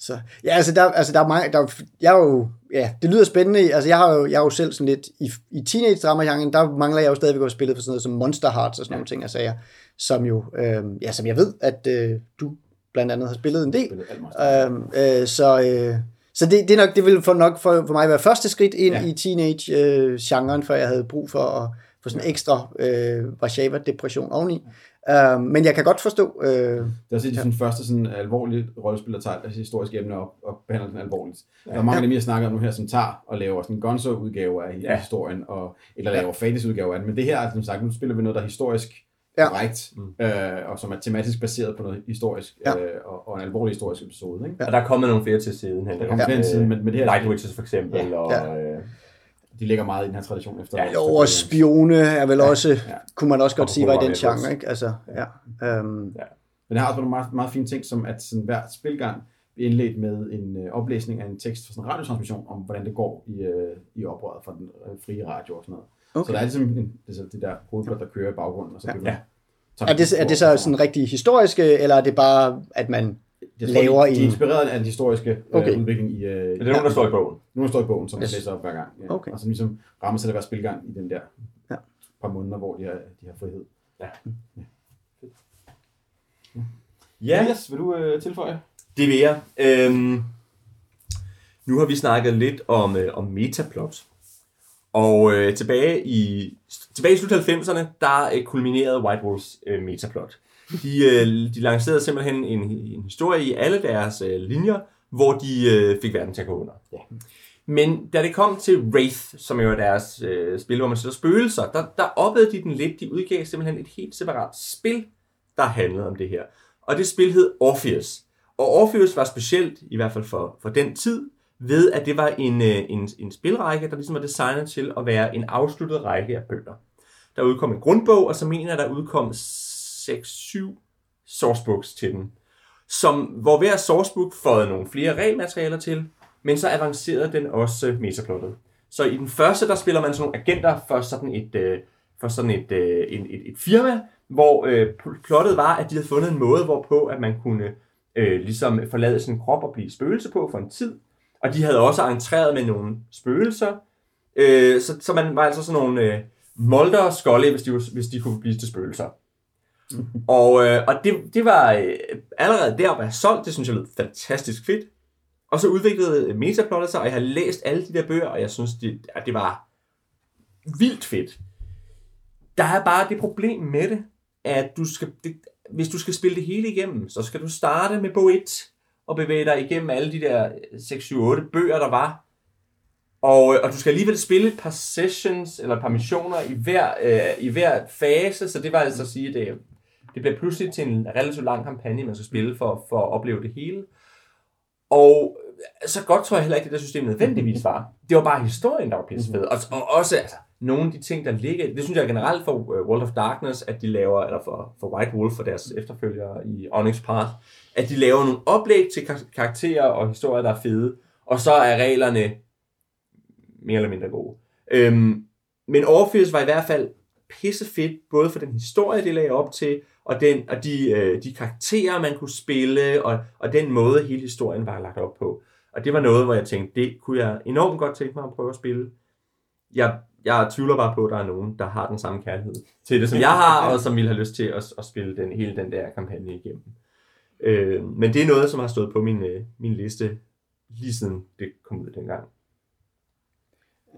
[SPEAKER 1] Så, ja, altså der, altså der er mange, der, er- jeg er jo, ja, det lyder spændende, altså jeg har jo, jeg er jo selv sådan lidt, i, i teenage drama der mangler jeg jo stadigvæk at have spillet for sådan noget som Monster Hearts og sådan ja. nogle ting, jeg sagde, som jo, øh, ja, som jeg ved, at øh, du blandt andet har spillet en del,
[SPEAKER 2] Spillet.
[SPEAKER 1] Øhm, øh, så øh, så det, det, er nok, det vil for nok for, for mig være første skridt ind ja.
[SPEAKER 2] Ja.
[SPEAKER 1] i teenage-genren, for jeg havde brug for at få sådan en ekstra øh, Warszawa-depression oveni. Øh, men jeg kan godt forstå... Øh,
[SPEAKER 2] Det er af de sådan, første sådan, alvorlige rollespil, der tager et historisk emne op og behandler den alvorligt. Ja. Der er mange af dem, jeg snakker om nu her, som tager og laver sådan gonzo-udgaver af
[SPEAKER 3] Ja.
[SPEAKER 2] ja. historien, og, eller laver fantasy-udgaver af den. Men det her er som sagt, nu spiller vi noget, der er historisk
[SPEAKER 1] Ja.
[SPEAKER 2] ja. korrekt, mm. øh, og som er tematisk baseret på noget historisk,
[SPEAKER 1] Ja.
[SPEAKER 2] ja. øh, og, og, en alvorlig historisk episode. Ikke?
[SPEAKER 3] Og der er kommet nogle flere til siden hen.
[SPEAKER 2] Der kommer flere til siden, men- men det her-
[SPEAKER 3] Light Witches for eksempel,
[SPEAKER 2] Ja.
[SPEAKER 3] og...
[SPEAKER 1] Ja.
[SPEAKER 3] Øh,
[SPEAKER 2] De ligger meget i den her tradition efter.
[SPEAKER 3] Ja,
[SPEAKER 1] jo, og spione er vel også,
[SPEAKER 2] Ja.
[SPEAKER 1] kunne man også godt
[SPEAKER 3] Og
[SPEAKER 1] sige, var i den genre, ikke? Altså, ja. Øhm,
[SPEAKER 2] Men det har også nogle meget, meget fine ting, som at sådan hver spilgang bliver indledt med en øh, oplæsning af en tekst fra sådan en radiotransmission om, hvordan det går i, øh, i oprøret fra den øh, frie radio og sådan noget.
[SPEAKER 1] Okay.
[SPEAKER 2] Så der er ligesom en, det, er så det der hovedplot, der kører i baggrunden. Og så
[SPEAKER 3] Ja.
[SPEAKER 2] ja.
[SPEAKER 1] er, det, er det så sådan rigtig historiske, eller er det bare, at man...
[SPEAKER 2] jeg
[SPEAKER 1] laver
[SPEAKER 2] tror, de, de
[SPEAKER 1] en-
[SPEAKER 2] er inspireret af den historiske øh,
[SPEAKER 1] Okay.
[SPEAKER 2] udvikling i... Øh,
[SPEAKER 3] det er nogen, der står i bogen.
[SPEAKER 2] Nu står i bogen, som
[SPEAKER 1] Yes.
[SPEAKER 2] yes. læser op hver gang. Ja.
[SPEAKER 1] Okay.
[SPEAKER 2] Og som ligesom rammer sig det hver spilgang i den der
[SPEAKER 1] Ja.
[SPEAKER 2] par måneder, hvor de har, de har frihed.
[SPEAKER 3] Ja,
[SPEAKER 2] Elias, vil du øh, tilføje?
[SPEAKER 3] det vil jeg. Øhm, nu har vi snakket lidt om, øh, om metaplot. Og øh, tilbage, i, tilbage i slut 90'erne, der øh, kulminerede White Wolves øh, metaplot. De, øh, de lancerede simpelthen en, en historie i alle deres øh, linjer, hvor de øh, fik verden til at gå under. Ja. Men da det kom til Wraith, som jo er deres øh, spil, hvor man sætter spøgelser, der, der oppede de den lidt. De udgav simpelthen et helt separat spil, der handlede om det her. Og det spil hed Orpheus. Og Orpheus var specielt, i hvert fald for, for den tid, ved at det var en, øh, en, en spilrække, der ligesom var designet til at være en afsluttet række af bøger. Der udkom en grundbog, og så mener jeg, der udkom 6-7 sourcebooks til den. Som, hvor hver sourcebook fåede nogle flere regelmaterialer til, men så avancerede den også metaplottet. Så i den første, der spiller man sådan nogle agenter for sådan et, øh, for sådan et, øh, et, et, et firma, hvor øh, plottet var, at de havde fundet en måde, hvorpå at man kunne øh, ligesom forlade sin krop og blive spøgelse på for en tid. Og de havde også entreret med nogle spøgelser. Øh, så, så man var altså sådan nogle øh, molder og skolde, hvis de, hvis de kunne blive til spøgelser. og øh, og det, det var øh, allerede der at være solgt, det synes jeg lød fantastisk fedt. Og så udviklede øh, Metaplottet sig, og jeg har læst alle de der bøger, og jeg synes, det, at det var vildt fedt. Der er bare det problem med det, at du skal, det, hvis du skal spille det hele igennem, så skal du starte med bog 1 og bevæge dig igennem alle de der øh, 6-7-8 bøger, der var. Og, øh, og du skal alligevel spille et par sessions eller et par missioner i hver, øh, i hver fase, så det var altså at sige, at det, det bliver pludselig til en relativt lang kampagne, man skal spille for, for at opleve det hele. Og så godt tror jeg heller ikke, at det der system nødvendigvis var. Det var bare historien, der var pissefed. Og, og også altså, nogle af de ting, der ligger... Det synes jeg generelt for øh, World of Darkness, at de laver, eller for, for White Wolf for deres efterfølgere i Onyx Path, at de laver nogle oplæg til karakterer og historier, der er fede, og så er reglerne mere eller mindre gode. Øhm, men Orpheus var i hvert fald pissefedt, både for den historie, de lagde op til, og, den, og de, øh, de karakterer, man kunne spille, og, og den måde, hele historien var lagt op på. Og det var noget, hvor jeg tænkte, det kunne jeg enormt godt tænke mig at prøve at spille. Jeg, jeg tvivler bare på, at der er nogen, der har den samme kærlighed til det, som jeg har, og som ville have lyst til at, at spille den, hele den der kampagne igennem. Øh, men det er noget, som har stået på min, øh, min liste lige siden det kom ud dengang.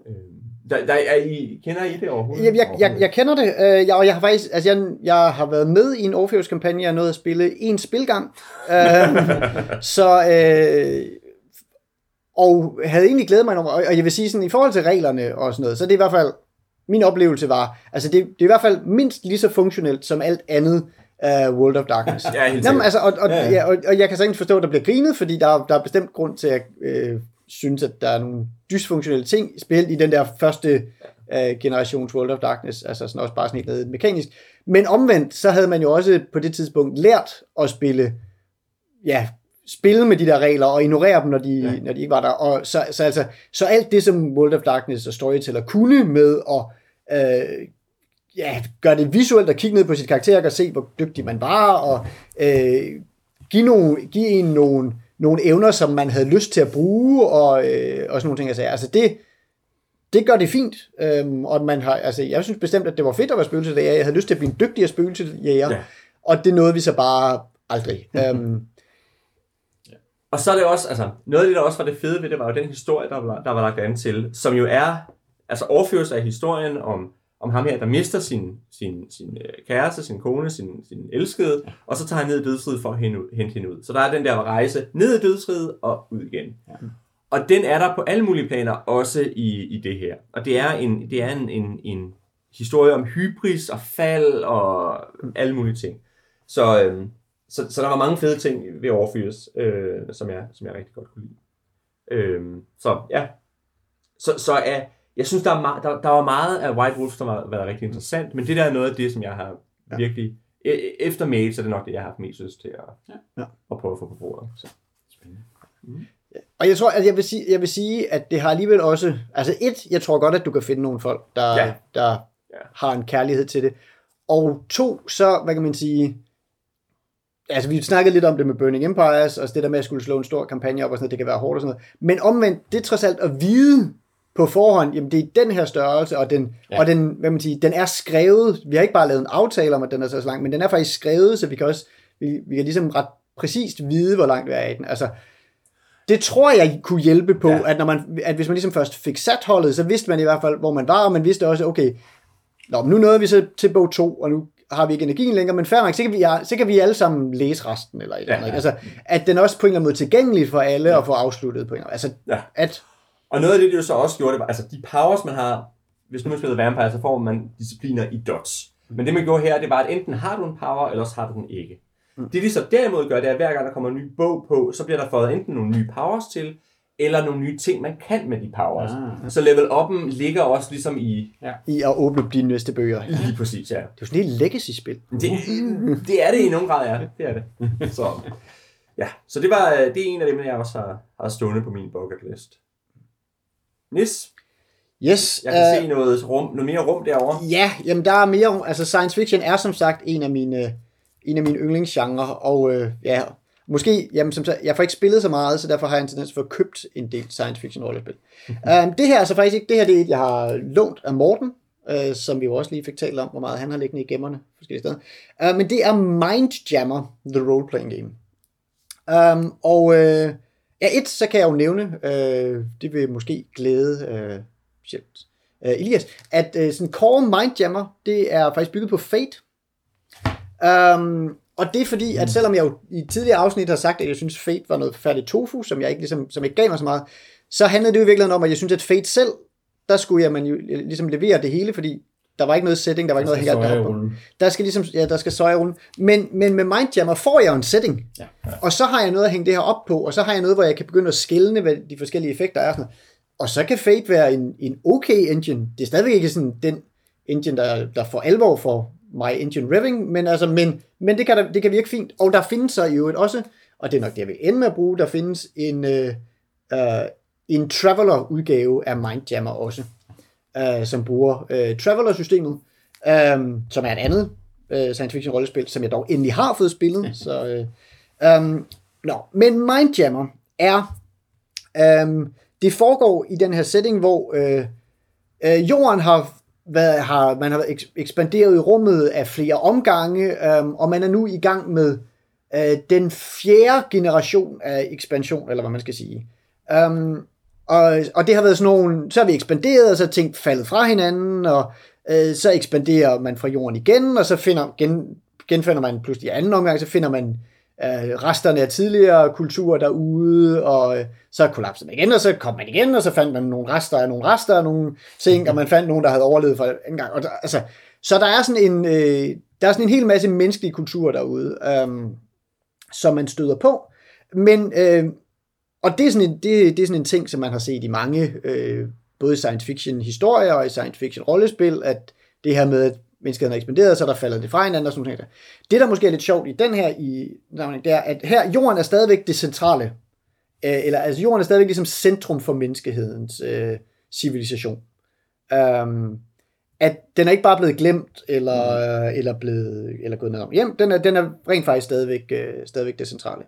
[SPEAKER 3] Øh, der, der, er I, kender I det overhovedet?
[SPEAKER 1] Jeg, jeg, jeg, jeg kender det, øh, jeg, og jeg har faktisk, altså jeg, jeg har været med i en Orpheus-kampagne, jeg nåede at spille en spilgang, øh, så, øh, og havde egentlig glædet mig, og, og jeg vil sige sådan, i forhold til reglerne og sådan noget, så det er i hvert fald, min oplevelse var, altså det, det er i hvert fald mindst lige så funktionelt som alt andet uh, World of Darkness.
[SPEAKER 3] ja, helt
[SPEAKER 1] Jamen, altså, og, og, ja, ja. Og, og jeg kan sagtens forstå, at der bliver grinet, fordi der, der er bestemt grund til at øh, synes, at der er nogle dysfunktionelle ting, specielt i den der første uh, generations World of Darkness, altså sådan også bare sådan helt mekanisk. Men omvendt, så havde man jo også på det tidspunkt lært at spille, ja, spille med de der regler og ignorere dem, når de, ja. når de ikke var der. Og så, så, altså, så alt det, som World of Darkness og Storyteller kunne med at øh, ja, gøre det visuelt og kigge ned på sit karakter og se, hvor dygtig man var, og øh, give, nogle, give en nogle, nogle evner, som man havde lyst til at bruge, og, øh, og sådan nogle ting. Altså, altså det, det gør det fint, øhm, og man har, altså, jeg synes bestemt, at det var fedt at være spøgelsesjæger. Jeg havde lyst til at blive en dygtigere spøgelsesjæger, ja. og det nåede vi så bare aldrig. øhm,
[SPEAKER 3] og så er det også, altså, noget af det, der også var det fede ved det, var jo den historie, der var, der var lagt an til, som jo er, altså overførelse af historien om, om ham her, der mister sin, sin, sin øh, kæreste, sin kone, sin, sin elskede, og så tager han ned i dødsriget for at hente hende ud. Så der er den der rejse ned i dødsriget og ud igen. Ja. Og den er der på alle mulige planer, også i, i det her. Og det er en, det er en, en, en historie om hybris og fald og alle mulige ting. Så, øhm, så, så der var mange fede ting ved Orpheus, øh, som, jeg, som jeg rigtig godt kunne lide. Øh, så ja, så, så er, jeg synes, der, er meget, der, der var meget af White Wolf, som har været rigtig interessant, men det der er noget af det, som jeg har ja. virkelig, e, efter Mage, så er det nok det, jeg har haft mest lyst til at, ja. at prøve at få på bordet. Så. Spændende.
[SPEAKER 1] Mm. Ja. Og jeg tror, at jeg vil, sige, jeg vil sige, at det har alligevel også, altså et, jeg tror godt, at du kan finde nogle folk, der, ja. der ja. har en kærlighed til det. Og to, så, hvad kan man sige, altså vi snakkede lidt om det med Burning Empires, og det der med at skulle slå en stor kampagne op og sådan noget, det kan være hårdt og sådan noget. Men omvendt, det er trods alt at vide på forhånd, jamen det er den her størrelse, og den, ja. og den, hvad man siger, den er skrevet, vi har ikke bare lavet en aftale om, at den er så lang, men den er faktisk skrevet, så vi kan også, vi, vi kan ligesom ret præcist vide, hvor langt vi er i den. Altså, det tror jeg kunne hjælpe på, ja. at, når man, at hvis man ligesom først fik sat holdet, så vidste man i hvert fald, hvor man var, og man vidste også, okay, Nå, nu nåede vi så til bog 2, og nu har vi ikke energien længere, men fair nok, så kan vi, så kan vi alle sammen læse resten, eller et ja, eller andet. Altså, at den også på en eller anden måde tilgængelig for alle, ja. og få afsluttet på en eller anden Altså, ja. at
[SPEAKER 3] Og noget af det, det jo så også gjorde, det var, altså de powers, man har, hvis nu man spiller vampire, så får man discipliner i dots. Men det man gjorde her, det var, at enten har du en power, eller også har du den ikke. Det de så derimod gør, det er, at hver gang der kommer en ny bog på, så bliver der fået enten nogle nye powers til, eller nogle nye ting, man kan med de powers.
[SPEAKER 2] Ah.
[SPEAKER 3] Så level up'en ligger også ligesom i...
[SPEAKER 1] I at åbne de næste bøger. Det
[SPEAKER 3] Lige præcis, ja.
[SPEAKER 1] er jo sådan et legacy-spil.
[SPEAKER 3] Det, det er det i nogen grad, ja. Det er det. Så, ja. så det, var, det er en af dem, jeg også har, har stående på min bucket list. Nis,
[SPEAKER 1] Yes.
[SPEAKER 3] jeg kan
[SPEAKER 1] øh,
[SPEAKER 3] se noget, rum, noget mere rum derovre.
[SPEAKER 1] Ja, jamen der er mere, altså science fiction er som sagt en af mine, en af mine yndlingsgenre, og øh, ja, måske, jamen som sagt, jeg får ikke spillet så meget, så derfor har jeg en tendens for at købt en del science fiction rollespil. um, det her er så faktisk ikke, det her det er et, jeg har lånt af Morten, øh, som vi jo også lige fik talt om, hvor meget han har liggende i gemmerne forskellige steder. Uh, men det er Mindjammer, The Role Playing Game. Um, og øh, ja, et, så kan jeg jo nævne, øh, det vil måske glæde øh, øh, Elias, at øh, sådan Core Mindjammer, det er faktisk bygget på Fate. Um, og det er fordi, at selvom jeg jo i tidligere afsnit har sagt, at jeg synes Fate var noget færdigt tofu, som jeg ikke, ligesom, som ikke gav mig så meget, så handlede det jo i virkeligheden om, at jeg synes, at Fate selv, der skulle jeg man jo ligesom levere det hele, fordi der var ikke noget setting, der var ikke noget hænge alt op på. Der skal ligesom, ja, der skal søje rundt. Men, men med Mindjammer får jeg jo en setting.
[SPEAKER 2] Ja.
[SPEAKER 1] Og så har jeg noget at hænge det her op på, og så har jeg noget, hvor jeg kan begynde at skille, hvad de forskellige effekter er. Sådan noget. Og så kan Fate være en, en okay engine. Det er stadigvæk ikke sådan den engine, der, der for alvor for My Engine Revving, men, altså, men, men det, kan der, det kan virke fint. Og der findes så i øvrigt også, og det er nok det, jeg vil ende med at bruge, der findes en, øh, øh, en Traveler-udgave af Mindjammer også, øh, som bruger øh, Traveler-systemet, øh, som er et andet øh, science fiction rollespil, som jeg dog endelig har fået spillet. Så, øh, um, no. Men Mindjammer er, um, det foregår i den her setting, hvor øh, øh, jorden har været, har, man har eks- ekspanderet i rummet af flere omgange, øhm, og man er nu i gang med øh, den fjerde generation af ekspansion, eller hvad man skal sige. Um, og, og det har været sådan nogle, så har vi ekspanderet, og så er ting faldet fra hinanden, og øh, så ekspanderer man fra jorden igen, og så finder, gen, genfinder man pludselig i anden omgang, så finder man øh, resterne af tidligere kulturer derude, og øh, så kollapsede man igen, og så kom man igen, og så fandt man nogle rester af nogle rester af nogle ting, og man fandt nogen, der havde overlevet for en gang. Og der, altså, så der er sådan en, øh, der er sådan en hel masse menneskelige kulturer derude, øh, som man støder på. Men, øh, og det er, sådan en, det, det er sådan en ting, som man har set i mange, øh, både science fiction historier og i science fiction rollespil, at det her med, at menneskeheden er ekspanderet, så er der faldet det fra hinanden og sådan noget. Det, der måske er lidt sjovt i den her i det er, at her, jorden er stadigvæk det centrale. Øh, eller altså, jorden er stadigvæk ligesom centrum for menneskehedens øh, civilisation. Um, at den er ikke bare blevet glemt, eller, øh, eller, blevet, eller gået ned om hjem. Den er, den er rent faktisk stadigvæk, øh, stadigvæk det centrale.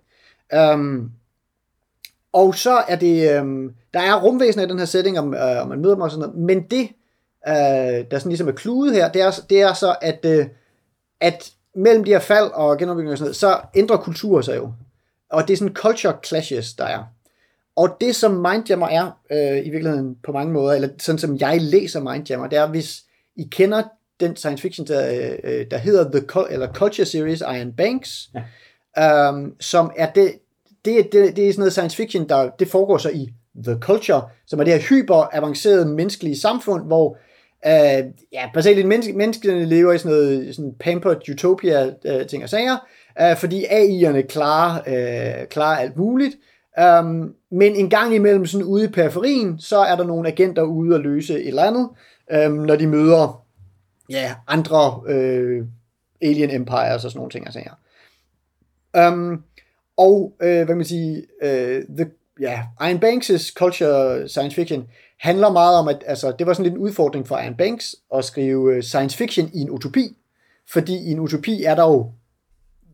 [SPEAKER 1] Um, og så er det, um, der er rumvæsener i den her setting, om, øh, om man møder dem og sådan noget, men det, øh, der sådan ligesom er kludet her, det er, det er så, at, øh, at mellem de her fald og genopbygning og sådan noget, så ændrer kulturer sig jo. Og det er sådan culture clashes, der er. Og det, som Mindjammer er, øh, i virkeligheden på mange måder, eller sådan som jeg læser Mindjammer, det er, hvis I kender den science fiction, der, øh, der hedder The eller Culture Series Iron Banks, ja. um, som er det, det, det, det er sådan noget science fiction, der det foregår så i The Culture, som er det her hyper avancerede menneskelige samfund, hvor øh, ja, basalt menneske, menneskene lever i sådan noget sådan pampered utopia øh, ting og sager, øh, fordi AI'erne klarer, øh, klarer alt muligt, um, men en gang imellem sådan ude i periferien, så er der nogle agenter ude at løse et eller andet, um, når de møder ja, andre øh, alien empires og sådan nogle ting og sager. Um, og øh, hvad man sige, øh, the, ja, Iron Banks' culture science fiction handler meget om, at altså, det var sådan lidt en udfordring for Iron Banks at skrive øh, science fiction i en utopi, fordi i en utopi er der jo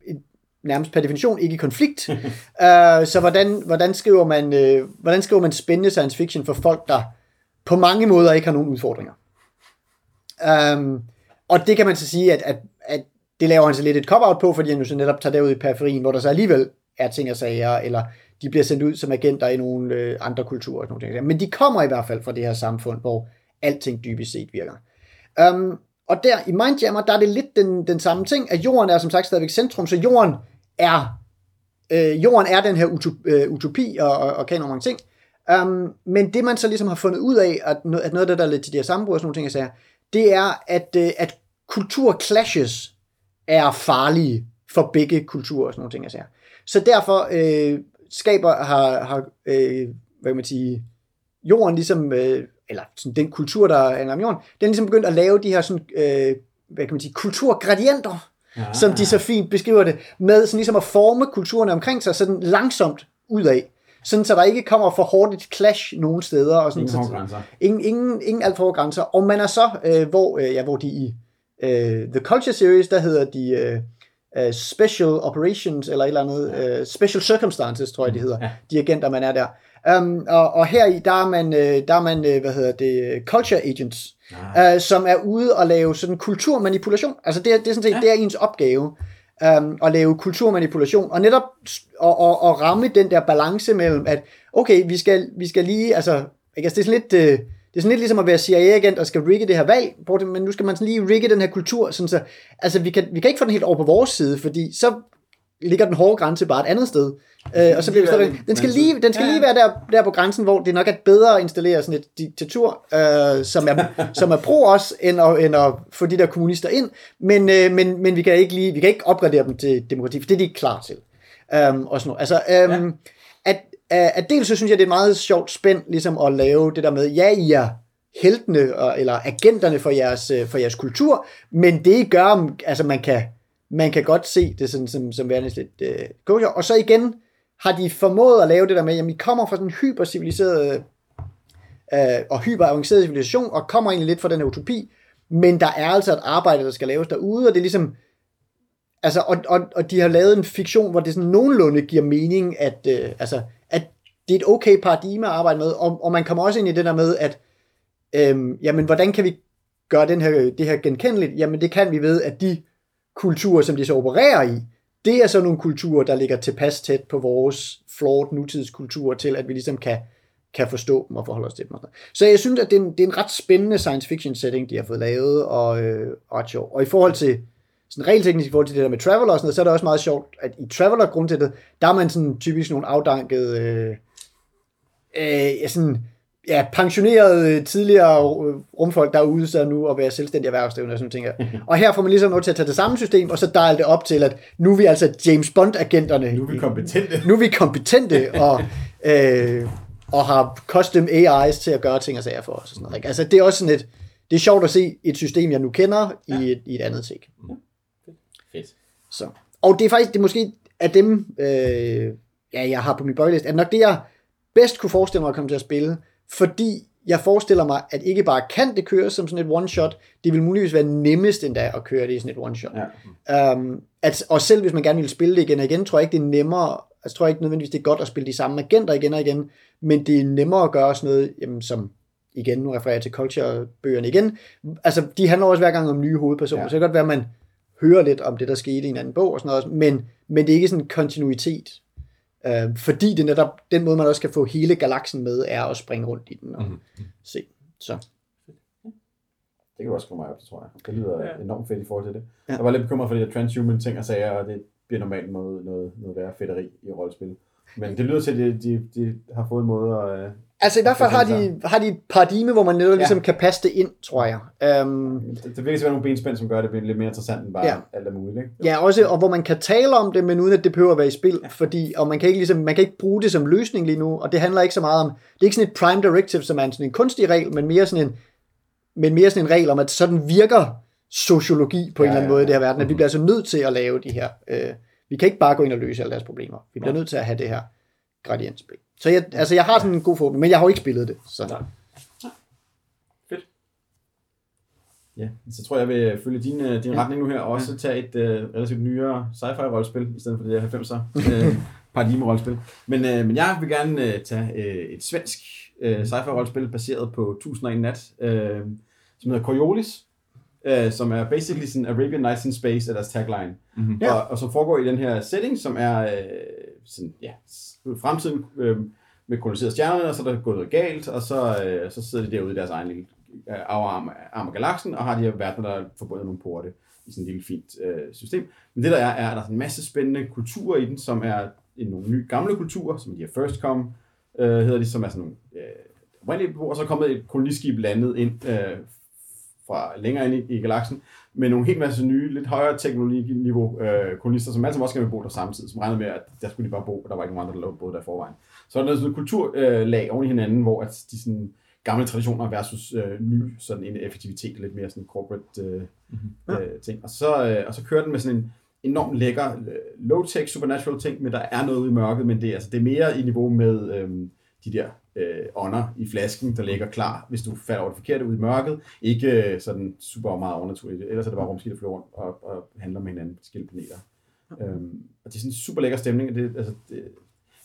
[SPEAKER 1] et, nærmest per definition ikke i konflikt. uh, så hvordan, hvordan, skriver man, uh, hvordan skriver man spændende science fiction for folk, der på mange måder ikke har nogen udfordringer? Um, og det kan man så sige, at, at, at det laver han så lidt et cop-out på, fordi han jo så netop tager derud i periferien, hvor der så alligevel er ting og sager, eller de bliver sendt ud som agenter i nogle øh, andre kulturer. Og sådan noget. ting. Men de kommer i hvert fald fra det her samfund, hvor alting dybest set virker. Um, og der i Mindjammer, der er det lidt den, den samme ting, at jorden er som sagt stadigvæk centrum, så jorden er, øh, jorden er den her utop, øh, utopi og, og, og kan mange ting. Um, men det man så ligesom har fundet ud af, at noget, at noget af det, der er lidt til de her sammenbrud og sådan nogle ting, jeg sagde, det er, at, øh, at kulturclashes er farlige for begge kulturer og sådan nogle ting, jeg siger. Så derfor øh, skaber, har, har øh, hvad kan man sige, jorden ligesom, øh, eller sådan den kultur, der er om jorden, den er ligesom begyndt at lave de her sådan, øh, hvad kan man sige, kulturgradienter, ja. som de så fint beskriver det, med sådan ligesom at forme kulturerne omkring sig, sådan langsomt ud af. Sådan, så der ikke kommer for hårdt et clash nogen steder. Og sådan,
[SPEAKER 2] Ingen hårde grænser.
[SPEAKER 1] Ingen, ingen, ingen alt for hårde grænser. Og man er så, øh, hvor, øh, ja, hvor de i øh, The Culture Series, der hedder de øh, øh, Special Operations, eller et eller andet, øh, Special Circumstances, tror jeg, de hedder,
[SPEAKER 2] Ja.
[SPEAKER 1] de agenter, man er der. Um, og, og her i, der er man, øh, der er man hvad hedder det, Culture Agents, øh, som er ude og lave sådan kulturmanipulation. Altså det, er- det er sådan set, ja. det er ens opgave, um, at lave kulturmanipulation, og netop at, at, at ramme den der balance mellem, at okay, vi skal, vi skal lige, altså, ikke, altså det er sådan lidt, øh, det er sådan lidt ligesom at være CIA-agent og skal rigge det her valg, det- men nu skal man sådan lige rigge den her kultur, sådan så, altså vi kan, vi kan ikke få den helt over på vores side, fordi så ligger den hårde grænse bare et andet sted. Øh, og så bliver vi
[SPEAKER 2] lige være
[SPEAKER 1] stadig, den skal lige, den skal lige være der, der på grænsen, hvor det nok er bedre at installere sådan et diktatur, øh, som, er, som er pro os, end at, end at få de der kommunister ind. Men, øh, men, men vi kan ikke lige, vi kan ikke opgradere dem til demokrati, for det er de ikke klar til. Um, og sådan noget. Altså, um, ja at, at, dels så synes jeg, det er meget sjovt spændt ligesom at lave det der med, ja, I er heltene, og, eller agenterne for jeres, øh, for jeres kultur, men det I gør, altså man kan, man kan godt se det sådan, som, som værende lidt øh, kosher. Og så igen har de formået at lave det der med, jamen I kommer fra sådan en hyperciviliseret øh, og hyperavanceret civilisation, og kommer egentlig lidt fra den her utopi, men der er altså et arbejde, der skal laves derude, og det er ligesom, altså, og, og, og de har lavet en fiktion, hvor det sådan nogenlunde giver mening, at, øh, altså, det er et okay paradigme at arbejde med, og, og man kommer også ind i det der med, at øhm, jamen, hvordan kan vi gøre den her, det her genkendeligt? Jamen, det kan vi ved, at de kulturer, som de så opererer i, det er så nogle kulturer, der ligger tilpas tæt på vores flawed nutidskultur til, at vi ligesom kan, kan forstå dem og forholde os til dem. Så jeg synes, at det er en, det er en ret spændende science fiction setting, de har fået lavet, og, øh, og ret sjov. Og i forhold til sådan regelteknisk i forhold til det der med Traveler og sådan noget, så er det også meget sjovt, at i Traveler grundsættet, det, der er man sådan typisk nogle afdankede, øh, øh, ja, sådan, ja, pensionerede øh, tidligere øh, rumfolk, der er ude så nu at være selvstændige erhvervsdrivende og sådan ting. Og her får man ligesom lov til at tage det samme system, og så dial det op til, at nu er vi altså James Bond-agenterne.
[SPEAKER 2] Nu er vi kompetente.
[SPEAKER 1] Nu er vi kompetente, og, øh, og har custom AIs til at gøre ting og sager for os. Og sådan noget, ikke? Altså, det er også sådan et, det er sjovt at se et system, jeg nu kender, i, et, i et andet take.
[SPEAKER 2] Fedt.
[SPEAKER 1] Så. Og det er faktisk, det er måske af dem, øh, ja, jeg har på min bøjeliste, at nok det, jeg bedst kunne forestille mig at komme til at spille, fordi jeg forestiller mig, at ikke bare kan det køre som sådan et one-shot, det vil muligvis være nemmest endda at køre det i sådan et one-shot.
[SPEAKER 2] Ja.
[SPEAKER 1] Um, at, og selv hvis man gerne vil spille det igen og igen, tror jeg ikke, det er nemmere, altså tror jeg ikke nødvendigvis, det er godt at spille de samme agenter igen og igen, men det er nemmere at gøre sådan noget, jamen, som igen, nu refererer jeg til culture-bøgerne igen, altså de handler også hver gang om nye hovedpersoner, ja. Så det kan godt være, at man hører lidt om det, der skete i en anden bog og sådan noget, men, men det er ikke sådan en kontinuitet, uh, fordi det netop, den måde man også kan få hele galaksen med, er at springe rundt i den og mm-hmm. se. Så.
[SPEAKER 2] Det kan du også komme mig op til, tror jeg. Det lyder
[SPEAKER 3] Ja.
[SPEAKER 2] enormt fedt i forhold til det.
[SPEAKER 1] Ja.
[SPEAKER 2] Jeg var lidt bekymret for de der transhuman ting og sager, og det bliver normalt noget, noget, noget værre fedteri i rollespil. Men det lyder til, at de, de, de har fået en måde at...
[SPEAKER 1] Altså i hvert fald har de, har de et paradigme, hvor man netop ja.
[SPEAKER 2] Ja.
[SPEAKER 1] ligesom kan passe det ind, tror jeg. Um,
[SPEAKER 2] Det, det at være nogle benspænd, som gør det lidt mere interessant end bare
[SPEAKER 1] Ja.
[SPEAKER 2] ja. alt er muligt. Ikke?
[SPEAKER 1] Ja, også, og hvor man kan tale om det, men uden at det behøver at være i spil, fordi, og man kan, ikke ligesom, man kan ikke bruge det som løsning lige nu, og det handler ikke så meget om, det er ikke sådan et prime directive, som er en, sådan en kunstig regel, men mere sådan en, men mere sådan en regel om, at sådan virker sociologi på en
[SPEAKER 2] Ja,
[SPEAKER 1] eller anden
[SPEAKER 2] ja,
[SPEAKER 1] måde i det her
[SPEAKER 2] ja.
[SPEAKER 1] verden, at vi bliver altså nødt til at lave de her, øh, vi kan ikke bare gå ind og løse alle deres problemer, vi bliver nødt til at have det her gradientspil. Så jeg, altså, jeg har sådan en god forhåbning, men jeg har jo ikke spillet det, så
[SPEAKER 3] Nej.
[SPEAKER 2] Ja, så tror jeg, jeg vil følge din, øh, din retning nu her, og også tage et uh, relativt nyere sci-fi-rollespil, i stedet for det der 90'er uh, paradigme-rollespil. Men, uh, men jeg vil gerne uh, tage uh, et svensk uh, sci-fi-rollespil, baseret på 1001 Nat, uh, som hedder Coriolis, uh, som er basically sådan Arabian Nights in Space, er deres tagline.
[SPEAKER 3] Mhm.
[SPEAKER 2] Ja. Og, og som foregår i den her setting, som er øh, sådan, ja, fremtiden øh, med koloniseret stjernerne, og så er der gået noget galt, og så, øh, så sidder de derude i deres egen lille øh, arm, arm af galaksen, og har de her verdener, der er forbundet nogle porte i sådan et lille fint øh, system. Men det der er, er, at der er en masse spændende kulturer i den, som er en, nogle nye gamle kulturer, som de her First Come øh, hedder de, som er sådan nogle øh, oprindelige beboere, og så er kommet et koloniskib landet ind øh, fra længere ind i, i galaksen, med nogle helt masse nye, lidt højere teknologiniveau øh, kolonister, som alle sammen også gerne vil bo der samtidig, som regnede med, at der skulle de bare bo, og der var ikke nogen andre, der boede der i forvejen. Så er der sådan et kulturlag øh, oven i hinanden, hvor at de sådan, gamle traditioner versus øh, ny sådan en effektivitet, lidt mere sådan corporate øh, mm-hmm. øh, ting. Og så, øh, og så kører den med sådan en enormt lækker øh, low-tech supernatural ting, men der er noget i mørket, men det, altså, det er mere i niveau med øh, de der øh, ånder i flasken, der ligger klar, hvis du falder over det forkerte ud i mørket. Ikke øh, sådan super meget overnaturligt, ellers er det bare rumskib, der flyver rundt og, og handler med hinanden på forskellige planeter. Øhm, og det er sådan en super lækker stemning. Det, altså, det,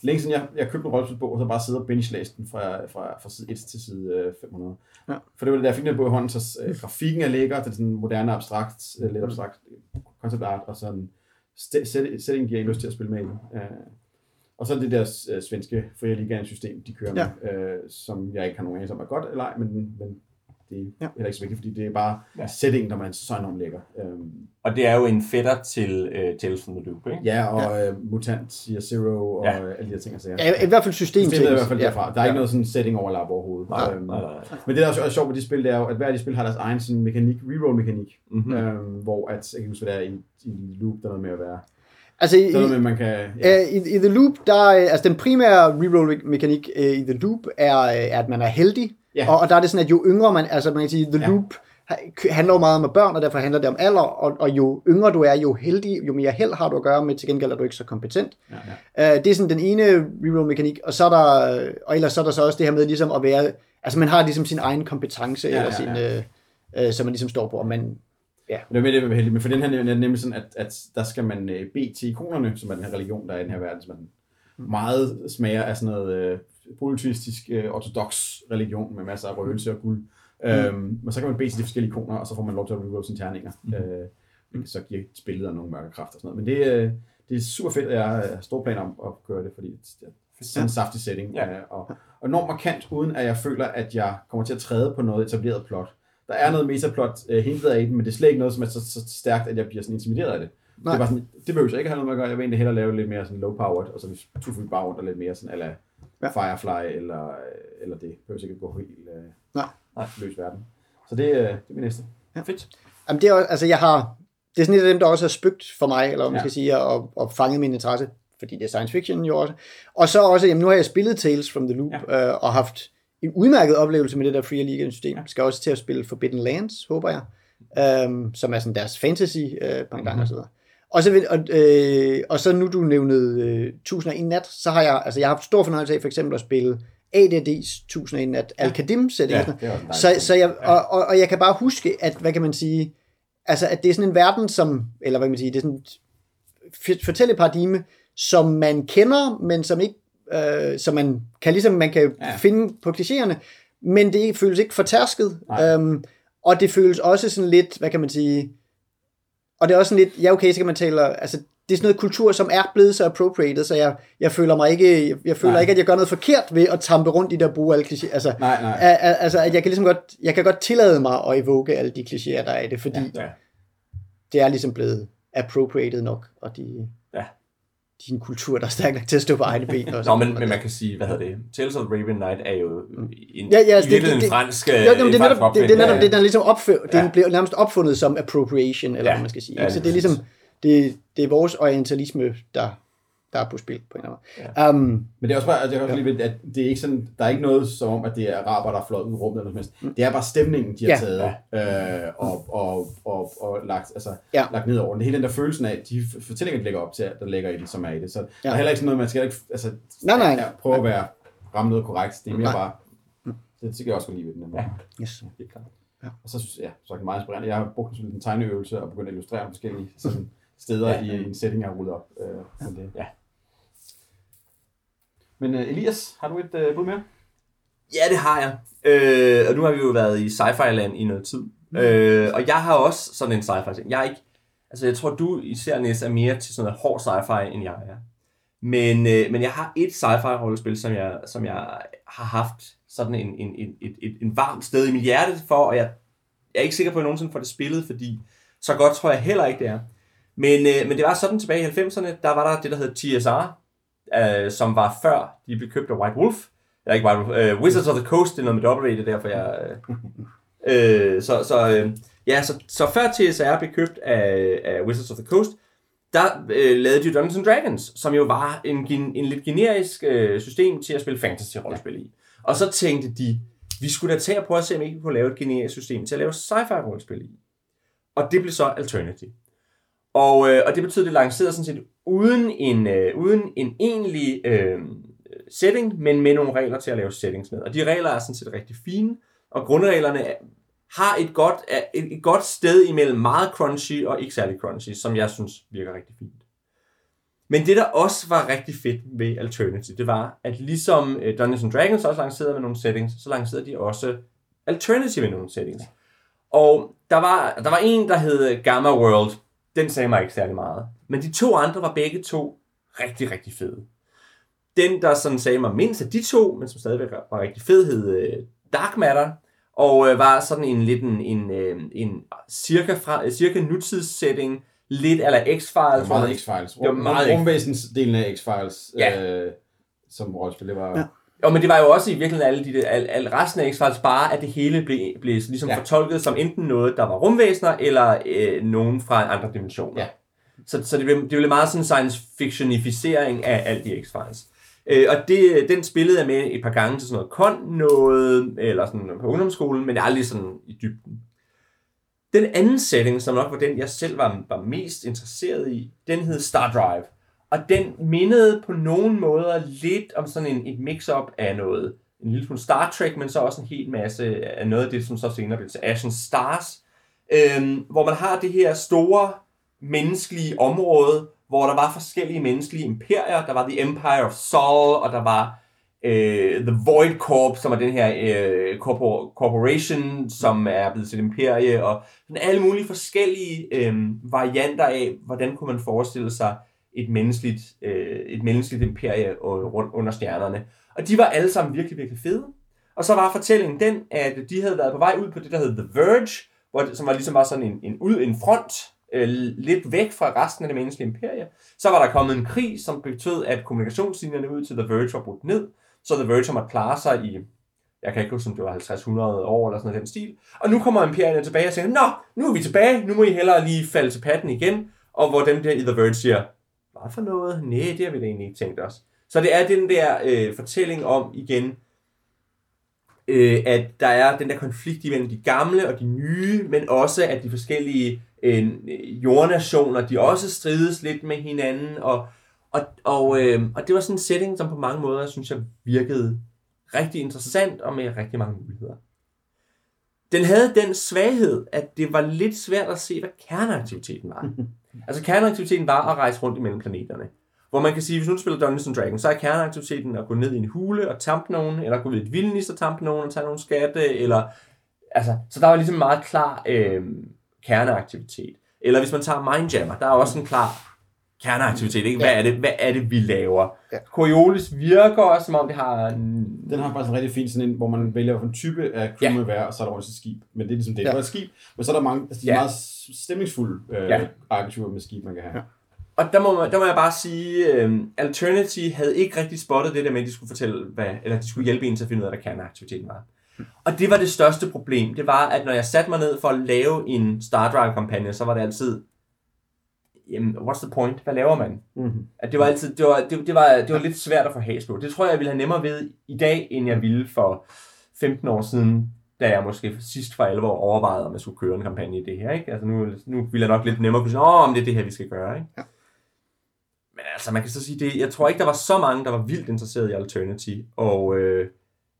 [SPEAKER 2] længe siden jeg, jeg købte en rollespilsbog, og så bare sidde og binge den fra, fra, fra side 1 til side øh, 500. Ja. For det var det, der jeg fik den bog i hånden, så øh, grafikken er lækker, det er sådan moderne abstrakt, øh, lidt abstrakt concept art, og sådan setting giver jeg lyst til at spille med i. Øh, og så det der øh, svenske ligaen system, de kører ja. med, øh, som jeg ikke har nogen anelse om er godt eller ej, men, men det er ja. heller ikke så vigtigt, fordi det er bare ja. settingen, der man så enormt lækker. Øhm.
[SPEAKER 3] Og det er jo en fætter til uh, Tales from the Loop, ikke?
[SPEAKER 2] Ja, og ja. Uh, Mutant, Year Zero og ja. alle de her ting. Altså,
[SPEAKER 1] ja. I hvert fald system
[SPEAKER 2] Systemet er i hvert fald ja. derfra. Der er ja. ikke noget sådan setting overlap overhovedet. Nej, øhm, nej, nej, nej. Men det, der er også sjovt ved de spil, det er jo, at hver af de spil har deres egen sådan mekanik, reroll mekanik, mm-hmm. øhm, hvor at, jeg kan huske, hvad det er i, i Loop, der er noget med at være
[SPEAKER 1] Altså, i, noget, man kan, ja. uh, i, i The Loop, der, altså den primære reroll-mekanik uh, i The Loop er, uh, at man er heldig, ja. og, og der er det sådan, at jo yngre man, altså man kan sige, The ja. Loop handler jo meget om børn, og derfor handler det om alder, og, og jo yngre du er, jo heldig, jo mere held har du at gøre med, til gengæld er du ikke så kompetent. Ja, ja. Uh, det er sådan den ene reroll-mekanik, og så er der, og ellers så er der så også det her med ligesom at være, altså man har ligesom sin egen kompetence, ja, eller ja, ja. sin, uh, som man ligesom står på, og man,
[SPEAKER 2] Ja. Det er med det, heldig. Men for den her er nemlig sådan, at, at der skal man uh, bede til ikonerne, som er den her religion, der er i den her verden, som man meget smager af sådan noget uh, politistisk, uh, ortodox religion med masser af røgelse og guld. Mm. Øhm, men så kan man bede til de forskellige ikoner, og så får man lov til at reroll sine terninger. Mm. Kan så giver spillet nogle mørke kræfter og sådan noget. Men det, uh, det er super fedt, at jeg har store planer om at gøre det, fordi det er sådan en saftig setting. Ja. Uh, og, og enormt markant, uden at jeg føler, at jeg kommer til at træde på noget etableret plot der er noget metaplot øh, hentet af den, men det er slet ikke noget, som er så, så stærkt, at jeg bliver sådan intimideret af det. Nej. Det, bare sådan, det behøver jeg ikke have noget med at gøre. Jeg vil egentlig hellere lave lidt mere sådan low powered, og så to vi bare rundt og lidt mere sådan, eller ja. Firefly, eller, eller det behøver ikke gå helt øh, Nej. Nej. løs verden. Så det, øh, det er min næste.
[SPEAKER 1] Ja. Fedt. Jamen det er også, altså jeg har, det er sådan et af dem, der også har spøgt for mig, eller hvad man ja. skal sige, og, og fanget min interesse, fordi det er science fiction jo også. Og så også, jamen nu har jeg spillet Tales from the Loop, ja. øh, og haft en udmærket oplevelse med det der Free League system. Skal også til at spille Forbidden Lands, håber jeg, um, som er sådan deres fantasy uh, pendant mm-hmm. og så videre. Og så, vil, og, øh, og så nu du nævnede øh, 1001 Nat, så har jeg, altså jeg har haft stor fornøjelse af for eksempel at spille ADD's 1001 Nat, ja. Sætning. Ja, så, så jeg, og, og, og jeg kan bare huske, at, hvad kan man sige, altså at det er sådan en verden, som, eller hvad kan man sige, det er sådan et fortælleparadigme, som man kender, men som ikke øh, så man kan ligesom man kan ja. finde på klichéerne, men det føles ikke fortærsket. Øhm, og det føles også sådan lidt, hvad kan man sige, og det er også sådan lidt, ja okay, så kan man tale, altså det er sådan noget kultur, som er blevet så appropriated, så jeg, jeg føler mig ikke, jeg, jeg føler nej. ikke, at jeg gør noget forkert ved at tampe rundt i der bruge alle klichéer. Altså, nej, nej. altså, at jeg kan ligesom godt, jeg kan godt tillade mig at evoke alle de klichéer, der er i det, fordi ja, ja. det er ligesom blevet appropriated nok, og de, din kultur, der er stærk nok til at stå på egne ben.
[SPEAKER 3] Og Nå, men, men man kan sige, hvad hedder det? Tales of the Raven Knight er jo en, ja, ja, altså, det, det, en fransk jo, jamen,
[SPEAKER 1] det, er netop, det, det, er netop det, der er ligesom opfør, ja. den bliver nærmest opfundet som appropriation, eller ja. hvad man skal sige. Ja, så det er ligesom, det, det er vores orientalisme, der der er på spil på en eller anden
[SPEAKER 2] ja. um, Men det er også bare, altså, jeg kan også ja. lide, at det er ikke sådan, der er ikke noget som om, at det er araber, der er flot ud i rummet eller noget mm. Det er bare stemningen, de har ja. taget ja. øh, og, og, og, og, lagt, altså, ja. lagt ned over. Det hele den der følelsen af, de fortællinger, de lægger op til, der ligger i det, som er i det. Så ja. der er heller ikke sådan noget, man skal ikke, altså,
[SPEAKER 1] nej, nej. Ja,
[SPEAKER 2] prøve at være ramme noget korrekt. Det er mere nej. bare, det, det kan jeg også godt lide ved den. Ja. Yes. Det er klart. Ja. Og så synes jeg, ja, så er det meget inspirerende. Jeg har brugt en tegneøvelse og begyndt at illustrere forskellige sådan, steder ja. i en setting, jeg har rullet op. Øh, ja. Det. ja. Men uh, Elias, har du et uh, bud mere?
[SPEAKER 3] Ja, det har jeg. Øh, og nu har vi jo været i sci-fi land i noget tid. Mm. Øh, og jeg har også sådan en sci-fi ting. Jeg er ikke, altså jeg tror du især næst er mere til sådan noget hård sci-fi, end jeg er. Men, øh, men jeg har et sci-fi rollespil, som jeg, som jeg har haft sådan en, en, en, et, et, en varmt sted i mit hjerte for, og jeg, jeg er ikke sikker på, at jeg nogensinde får det spillet, fordi så godt tror jeg heller ikke, det er. Men, øh, men det var sådan tilbage i 90'erne, der var der det, der hed TSR, øh, som var før de blev købt af White Wolf, Jeg er ikke Wolf, øh, Wizards of the Coast, det er noget med W, det er derfor jeg... Øh, øh så, så, øh, ja, så, så før TSR blev købt af, af Wizards of the Coast, der øh, lavede de Dungeons and Dragons, som jo var en, en lidt generisk øh, system til at spille fantasy-rollespil i. Og så tænkte de, vi skulle da tage og prøve at se, om vi ikke kunne lave et generisk system til at lave sci-fi-rollespil i. Og det blev så Alternative. Og, øh, og det betød, at det lancerede sådan set uden en, øh, uden en egentlig øh, setting, men med nogle regler til at lave settings med. Og de regler er sådan set rigtig fine, og grundreglerne har et godt, et, et godt sted imellem meget crunchy og ikke særlig crunchy, som jeg synes virker rigtig fint. Men det, der også var rigtig fedt ved Alternative, det var, at ligesom øh, Dungeons Dungeons Dragons også lancerede med nogle settings, så lancerede de også Alternative med nogle settings. Og der var, der var en, der hed Gamma World. Den sagde mig ikke særlig meget. Men de to andre var begge to rigtig, rigtig fede. Den, der sådan sagde mig mindst af de to, men som stadigvæk var rigtig fed, hed øh, Dark Matter. Og øh, var sådan en lidt en, en, en cirka, fra, cirka nutidssætning, lidt eller X-Files.
[SPEAKER 2] Det var meget X-Files. Det var meget Rumvæsensdelen af X-Files, ja. øh, som rollespil, det var... Ja.
[SPEAKER 3] Jo, men det var jo også i virkeligheden alle, de, al, al resten af X-Files bare, at det hele blev, blev ligesom ja. fortolket som enten noget, der var rumvæsener, eller øh, nogen fra andre dimensioner. Ja. Så, så det, blev, det blev meget sådan en science fictionificering af alt de X-Files. Øh, og det, den spillede jeg med et par gange til sådan noget kon noget, eller sådan på ungdomsskolen, men aldrig sådan i dybden. Den anden setting, som nok var den, jeg selv var, var mest interesseret i, den hed Star Drive. Og den mindede på nogen måder lidt om sådan en, et mix-up af noget, en lille smule Star Trek, men så også en hel masse af noget af det, som så senere blev til Ashen Stars, øhm, hvor man har det her store menneskelige område, hvor der var forskellige menneskelige imperier. Der var The Empire of Sol, og der var øh, The Void Corp, som er den her øh, corpor- corporation, som er blevet til et imperie, og sådan alle mulige forskellige øh, varianter af, hvordan kunne man forestille sig et menneskeligt, øh, et menneskeligt imperie øh, rundt under stjernerne. Og de var alle sammen virkelig, virkelig fede. Og så var fortællingen den, at de havde været på vej ud på det, der hed The Verge, hvor det, som var ligesom var sådan en, en, ud, en front, øh, lidt væk fra resten af det menneskelige imperie. Så var der kommet en krig, som betød, at kommunikationslinjerne ud til The Verge var brudt ned, så The Verge måtte klare sig i, jeg kan ikke huske, om det var 50-100 år eller sådan noget den stil. Og nu kommer imperierne tilbage og siger, nå, nu er vi tilbage, nu må I hellere lige falde til patten igen. Og hvor dem der i The Verge siger, hvad for noget? Nej, det har vi da egentlig ikke tænkt os. Så det er den der øh, fortælling om igen, øh, at der er den der konflikt imellem de gamle og de nye, men også at de forskellige øh, jordnationer, de også strides lidt med hinanden, og, og, og, øh, og det var sådan en setting, som på mange måder, synes jeg, virkede rigtig interessant og med rigtig mange muligheder. Den havde den svaghed, at det var lidt svært at se, hvad kerneaktiviteten var. altså kerneaktiviteten var at rejse rundt imellem planeterne. Hvor man kan sige, hvis nu du spiller Dungeons and Dragons, så er kerneaktiviteten at gå ned i en hule og tampe nogen, eller gå ved et vildnis og tampe nogen og tage nogle skatte, eller... Altså, så der var ligesom en meget klar øh, kerneaktivitet. Eller hvis man tager Mindjammer, der er også en klar kerneaktivitet, ikke? Hvad, ja. er det, hvad er det, vi laver? Ja. Coriolis virker også, som om det har... En...
[SPEAKER 2] Den har faktisk en rigtig fin sådan en, hvor man vælger en type af crew ja. være, og så er der også et skib. Men det er ligesom det, ja. er et skib, men så er der mange, altså, de ja. meget stemningsfulde øh, ja. arketyper med skib, man kan have. Ja.
[SPEAKER 3] Og der må, man, der må jeg bare sige, øh, Alternity havde ikke rigtig spottet det der med, at de skulle fortælle, hvad, eller de skulle hjælpe en til at finde ud af, hvad kerneaktiviteten var. Og det var det største problem. Det var, at når jeg satte mig ned for at lave en Star Drive-kampagne, så var det altid, jamen, what's the point? Hvad laver man? Mm-hmm. At det var altid, det var, det, det, var, det var lidt svært at få has på. Det tror jeg, jeg ville have nemmere ved i dag, end jeg ville for 15 år siden, da jeg måske sidst for alvor overvejede, om jeg skulle køre en kampagne i det her. Ikke? Altså nu, nu ville jeg nok lidt nemmere kunne sige, åh, om det er det her, vi skal gøre. Ikke? Ja. Men altså, man kan så sige, det, jeg tror ikke, der var så mange, der var vildt interesseret i Alternity. Og øh,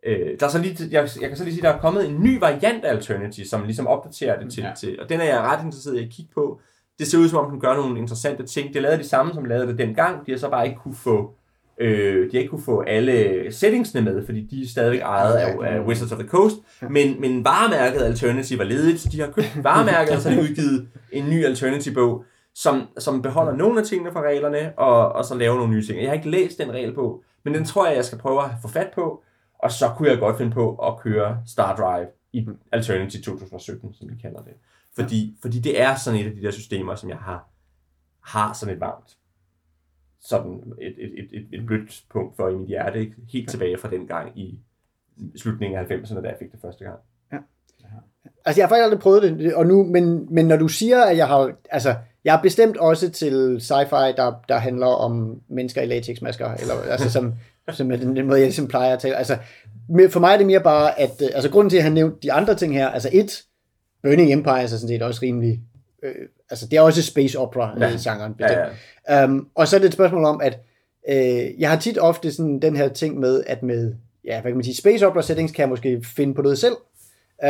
[SPEAKER 3] øh, der er så lige, jeg, jeg kan så lige sige, der er kommet en ny variant af Alternity, som ligesom opdaterer det til, ja. til. Og den er jeg ret interesseret i at kigge på det ser ud som om, den gør nogle interessante ting. De lavede de samme, som lavede det dengang. De har så bare ikke kunne få, øh, de har ikke kunne få alle settingsene med, fordi de er stadigvæk ejet af, af Wizards of the Coast. Men, men varemærket Alternative var ledigt, så de har købt varemærket, og så har de udgivet en ny Alternative-bog, som, som beholder nogle af tingene fra reglerne, og, og så laver nogle nye ting. Jeg har ikke læst den regel på, men den tror jeg, jeg skal prøve at få fat på, og så kunne jeg godt finde på at køre Star Drive i Alternative 2017, som vi kalder det. Fordi, ja. fordi det er sådan et af de der systemer, som jeg har, har sådan et varmt sådan et, et, et, et, et blødt punkt for i mit hjerte, ikke? helt tilbage fra den gang i slutningen af 90'erne, da jeg fik det første gang.
[SPEAKER 1] Altså, jeg har faktisk aldrig prøvet det, og nu, men, men når du siger, at jeg har, altså, jeg er bestemt også til sci-fi, der, der handler om mennesker i latexmasker, eller, altså, som, som er den, den måde, jeg ligesom plejer at tale. Altså, for mig er det mere bare, at, altså, grunden til, at han nævnte de andre ting her, altså et, Burning Empire er sådan set også rimelig, øh, altså, det er også space opera,
[SPEAKER 3] Ja.
[SPEAKER 1] ja. genren,
[SPEAKER 3] Ja, ja.
[SPEAKER 1] Um, og så er det et spørgsmål om, at øh, jeg har tit ofte sådan den her ting med, at med, ja, hvad kan man sige, space opera settings kan jeg måske finde på noget selv.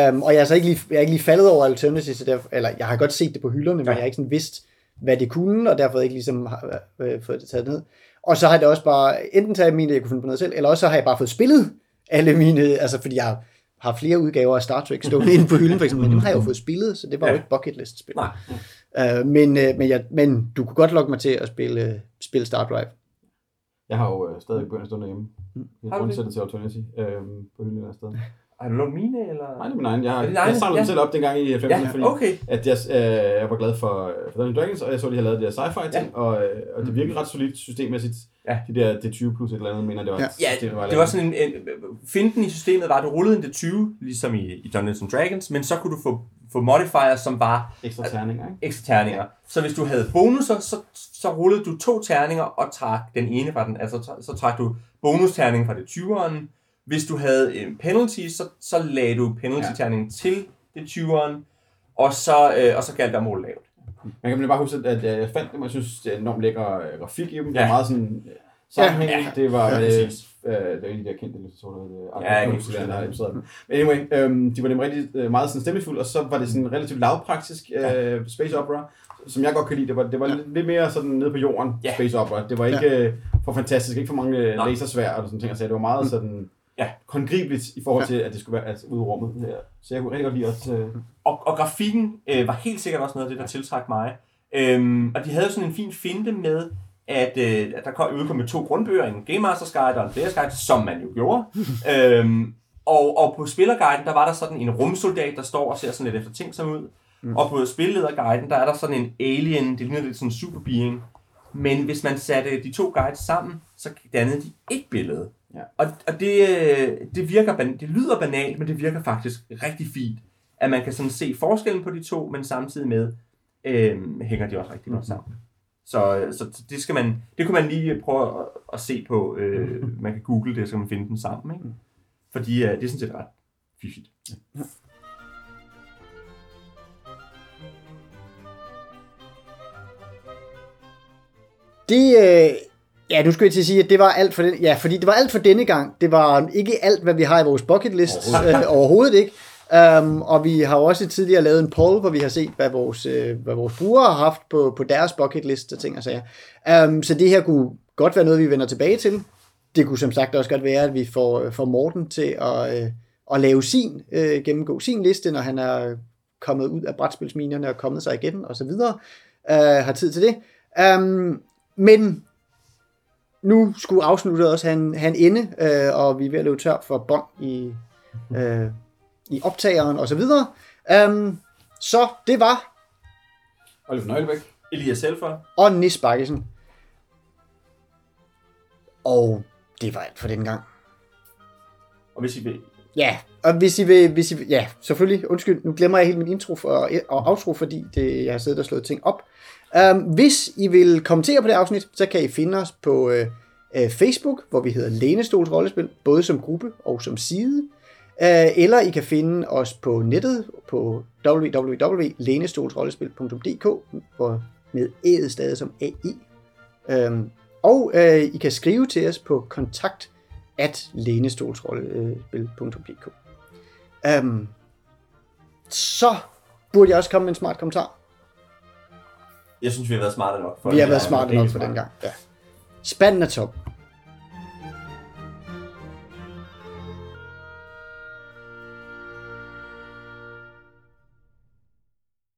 [SPEAKER 1] Um, og jeg er så ikke lige, jeg er ikke lige faldet over Alternatives, så derfor, eller jeg har godt set det på hylderne, men
[SPEAKER 3] Ja.
[SPEAKER 1] jeg har ikke sådan vidst, hvad det kunne, og derfor ikke ligesom har, øh, fået det taget ned. Og så har det også bare, enten taget mine, jeg kunne finde på noget selv, eller også så har jeg bare fået spillet alle mine, altså fordi jeg har flere udgaver af Star Trek stående inde på hylden, for eksempel, men dem har jeg jo fået spillet, så det var jo
[SPEAKER 3] Ja.
[SPEAKER 1] ikke bucket list spil.
[SPEAKER 3] Nej.
[SPEAKER 1] Uh, men, uh, men, jeg, men du kunne godt lokke mig til at spille, uh, spille Star Drive.
[SPEAKER 2] Jeg har jo øh, stadig bøger stående hjemme. Jeg
[SPEAKER 3] Har du det?
[SPEAKER 2] til Alternity øh, på hylden et sted.
[SPEAKER 3] Har du lånt mine, eller?
[SPEAKER 2] Nej, det er min egen. Jeg,
[SPEAKER 3] Er
[SPEAKER 2] jeg samlede
[SPEAKER 3] Ja.
[SPEAKER 2] dem selv op dengang i 90'erne,
[SPEAKER 3] Ja,
[SPEAKER 2] fordi
[SPEAKER 3] okay.
[SPEAKER 2] at jeg, øh, jeg var glad for, for Dungeons Dragons, og jeg så, at de havde lavet det her sci-fi ting, og, øh, og det virkede ret solidt systemmæssigt.
[SPEAKER 3] Ja.
[SPEAKER 2] De der D20 plus et eller andet, mener det var.
[SPEAKER 1] Ja.
[SPEAKER 3] Ja,
[SPEAKER 2] systemet
[SPEAKER 3] det var sådan en, en finten i systemet var, at du rullede en D20, ligesom i, i Dungeons and Dragons, men så kunne du få, få modifiers, som var
[SPEAKER 2] Ekstra terninger, ikke?
[SPEAKER 3] ekstra terninger. Så hvis du havde bonusser, så, så rullede du to terninger og trak den ene fra den, altså så trak du bonusterningen fra det 20'eren. Hvis du havde en penalty, så, så lagde du penalty-terningen til det 20'eren, og så, øh, og så galt der mål lavt.
[SPEAKER 2] Man kan bare huske, at jeg fandt dem, og jeg synes, det er enormt lækker øh, grafik i dem. Det
[SPEAKER 3] Ja.
[SPEAKER 2] er meget sådan øh, sammenhængende.
[SPEAKER 3] Ja.
[SPEAKER 2] Det var,
[SPEAKER 3] Ja,
[SPEAKER 2] øh,
[SPEAKER 3] præcis.
[SPEAKER 2] øh, det er en af de der kendte illustratorer, der
[SPEAKER 3] Ja, jeg kan huske
[SPEAKER 2] der har
[SPEAKER 3] det.
[SPEAKER 2] illustreret dem. Men anyway, øhm, de var nemlig rigtig meget sådan stemningsfulde, og så var det sådan relativt lavpraktisk øh, space opera, som jeg godt kan lide. Det var, det var lidt, lidt mere sådan nede på jorden
[SPEAKER 3] Ja.
[SPEAKER 2] space opera. Det var ikke øh, for fantastisk, ikke for mange lasersvær og sådan ting. Så det var meget sådan
[SPEAKER 3] Ja.
[SPEAKER 2] håndgribeligt i forhold til, at det skulle være altså, ude i rummet. Ja. Så jeg kunne rigtig godt lide også... Øh,
[SPEAKER 3] Og, og grafikken øh, var helt sikkert også noget af det, der tiltrak mig. Øhm, og de havde sådan en fin finte med, at, øh, at der kom, udkom med to grundbøger, en Game Master's Guide og en Player's Guide, som man jo gjorde. øhm, og, og på spillerguiden, der var der sådan en rumsoldat, der står og ser sådan lidt efter ting som ud. Mm. Og på spillederguiden, der er der sådan en alien, det ligner lidt sådan en superbeing. Men hvis man satte de to guides sammen, så dannede de et billede.
[SPEAKER 2] Ja.
[SPEAKER 3] Og, og det, øh, det, virker, ban- det lyder banalt, men det virker faktisk rigtig fint. At man kan sådan se forskellen på de to, men samtidig med øh, hænger de også rigtig godt sammen. Så, så det skal man, det kunne man lige prøve at, at se på. Øh, man kan google det, så kan man finde dem sammen. Ikke? Fordi øh, det er sådan set ret fiffigt.
[SPEAKER 1] Det, øh, ja, nu skulle jeg til at sige, at det var alt for den, ja, fordi det var alt for denne gang. Det var ikke alt, hvad vi har i vores bucket list, overhovedet, øh, overhovedet ikke. Um, og vi har også tidligere lavet en poll, hvor vi har set, hvad vores, øh, hvad vores brugere har haft på, på deres bucket list og ting og sager. Um, så det her kunne godt være noget, vi vender tilbage til. Det kunne som sagt også godt være, at vi får, øh, får Morten til at, øh, at lave sin, øh, gennemgå sin liste, når han er kommet ud af brætspilsminerne og kommet sig igen og så videre. Uh, har tid til det. Um, men nu skulle afsnittet også have en, have en ende, øh, og vi er ved at løbe tør for bånd i, øh, i optageren og så videre. Um, så det var
[SPEAKER 2] Oliver Nøglebæk.
[SPEAKER 3] Elias Selfer.
[SPEAKER 1] og Nis Bakkesen. Og det var alt for den gang.
[SPEAKER 3] Og hvis I vil,
[SPEAKER 1] Ja, og hvis I vil, hvis I vil, ja, selvfølgelig, undskyld, nu glemmer jeg helt min intro for, og outro, fordi det, jeg har siddet og slået ting op. Um, hvis I vil kommentere på det afsnit, så kan I finde os på uh, uh, Facebook, hvor vi hedder Lænestols Rollespil, både som gruppe og som side. Uh, eller I kan finde os på nettet på www.lænestolsrollespil.dk hvor med ædet stadig som AI. Um, øhm, og uh, I kan skrive til os på kontakt at lænestolsrollespil.dk um, øhm, Så burde jeg også komme med en smart kommentar
[SPEAKER 3] jeg synes, vi har været smarte nok. For
[SPEAKER 1] Vi har været smarte nok for den gang. Ja. Spanden er tom.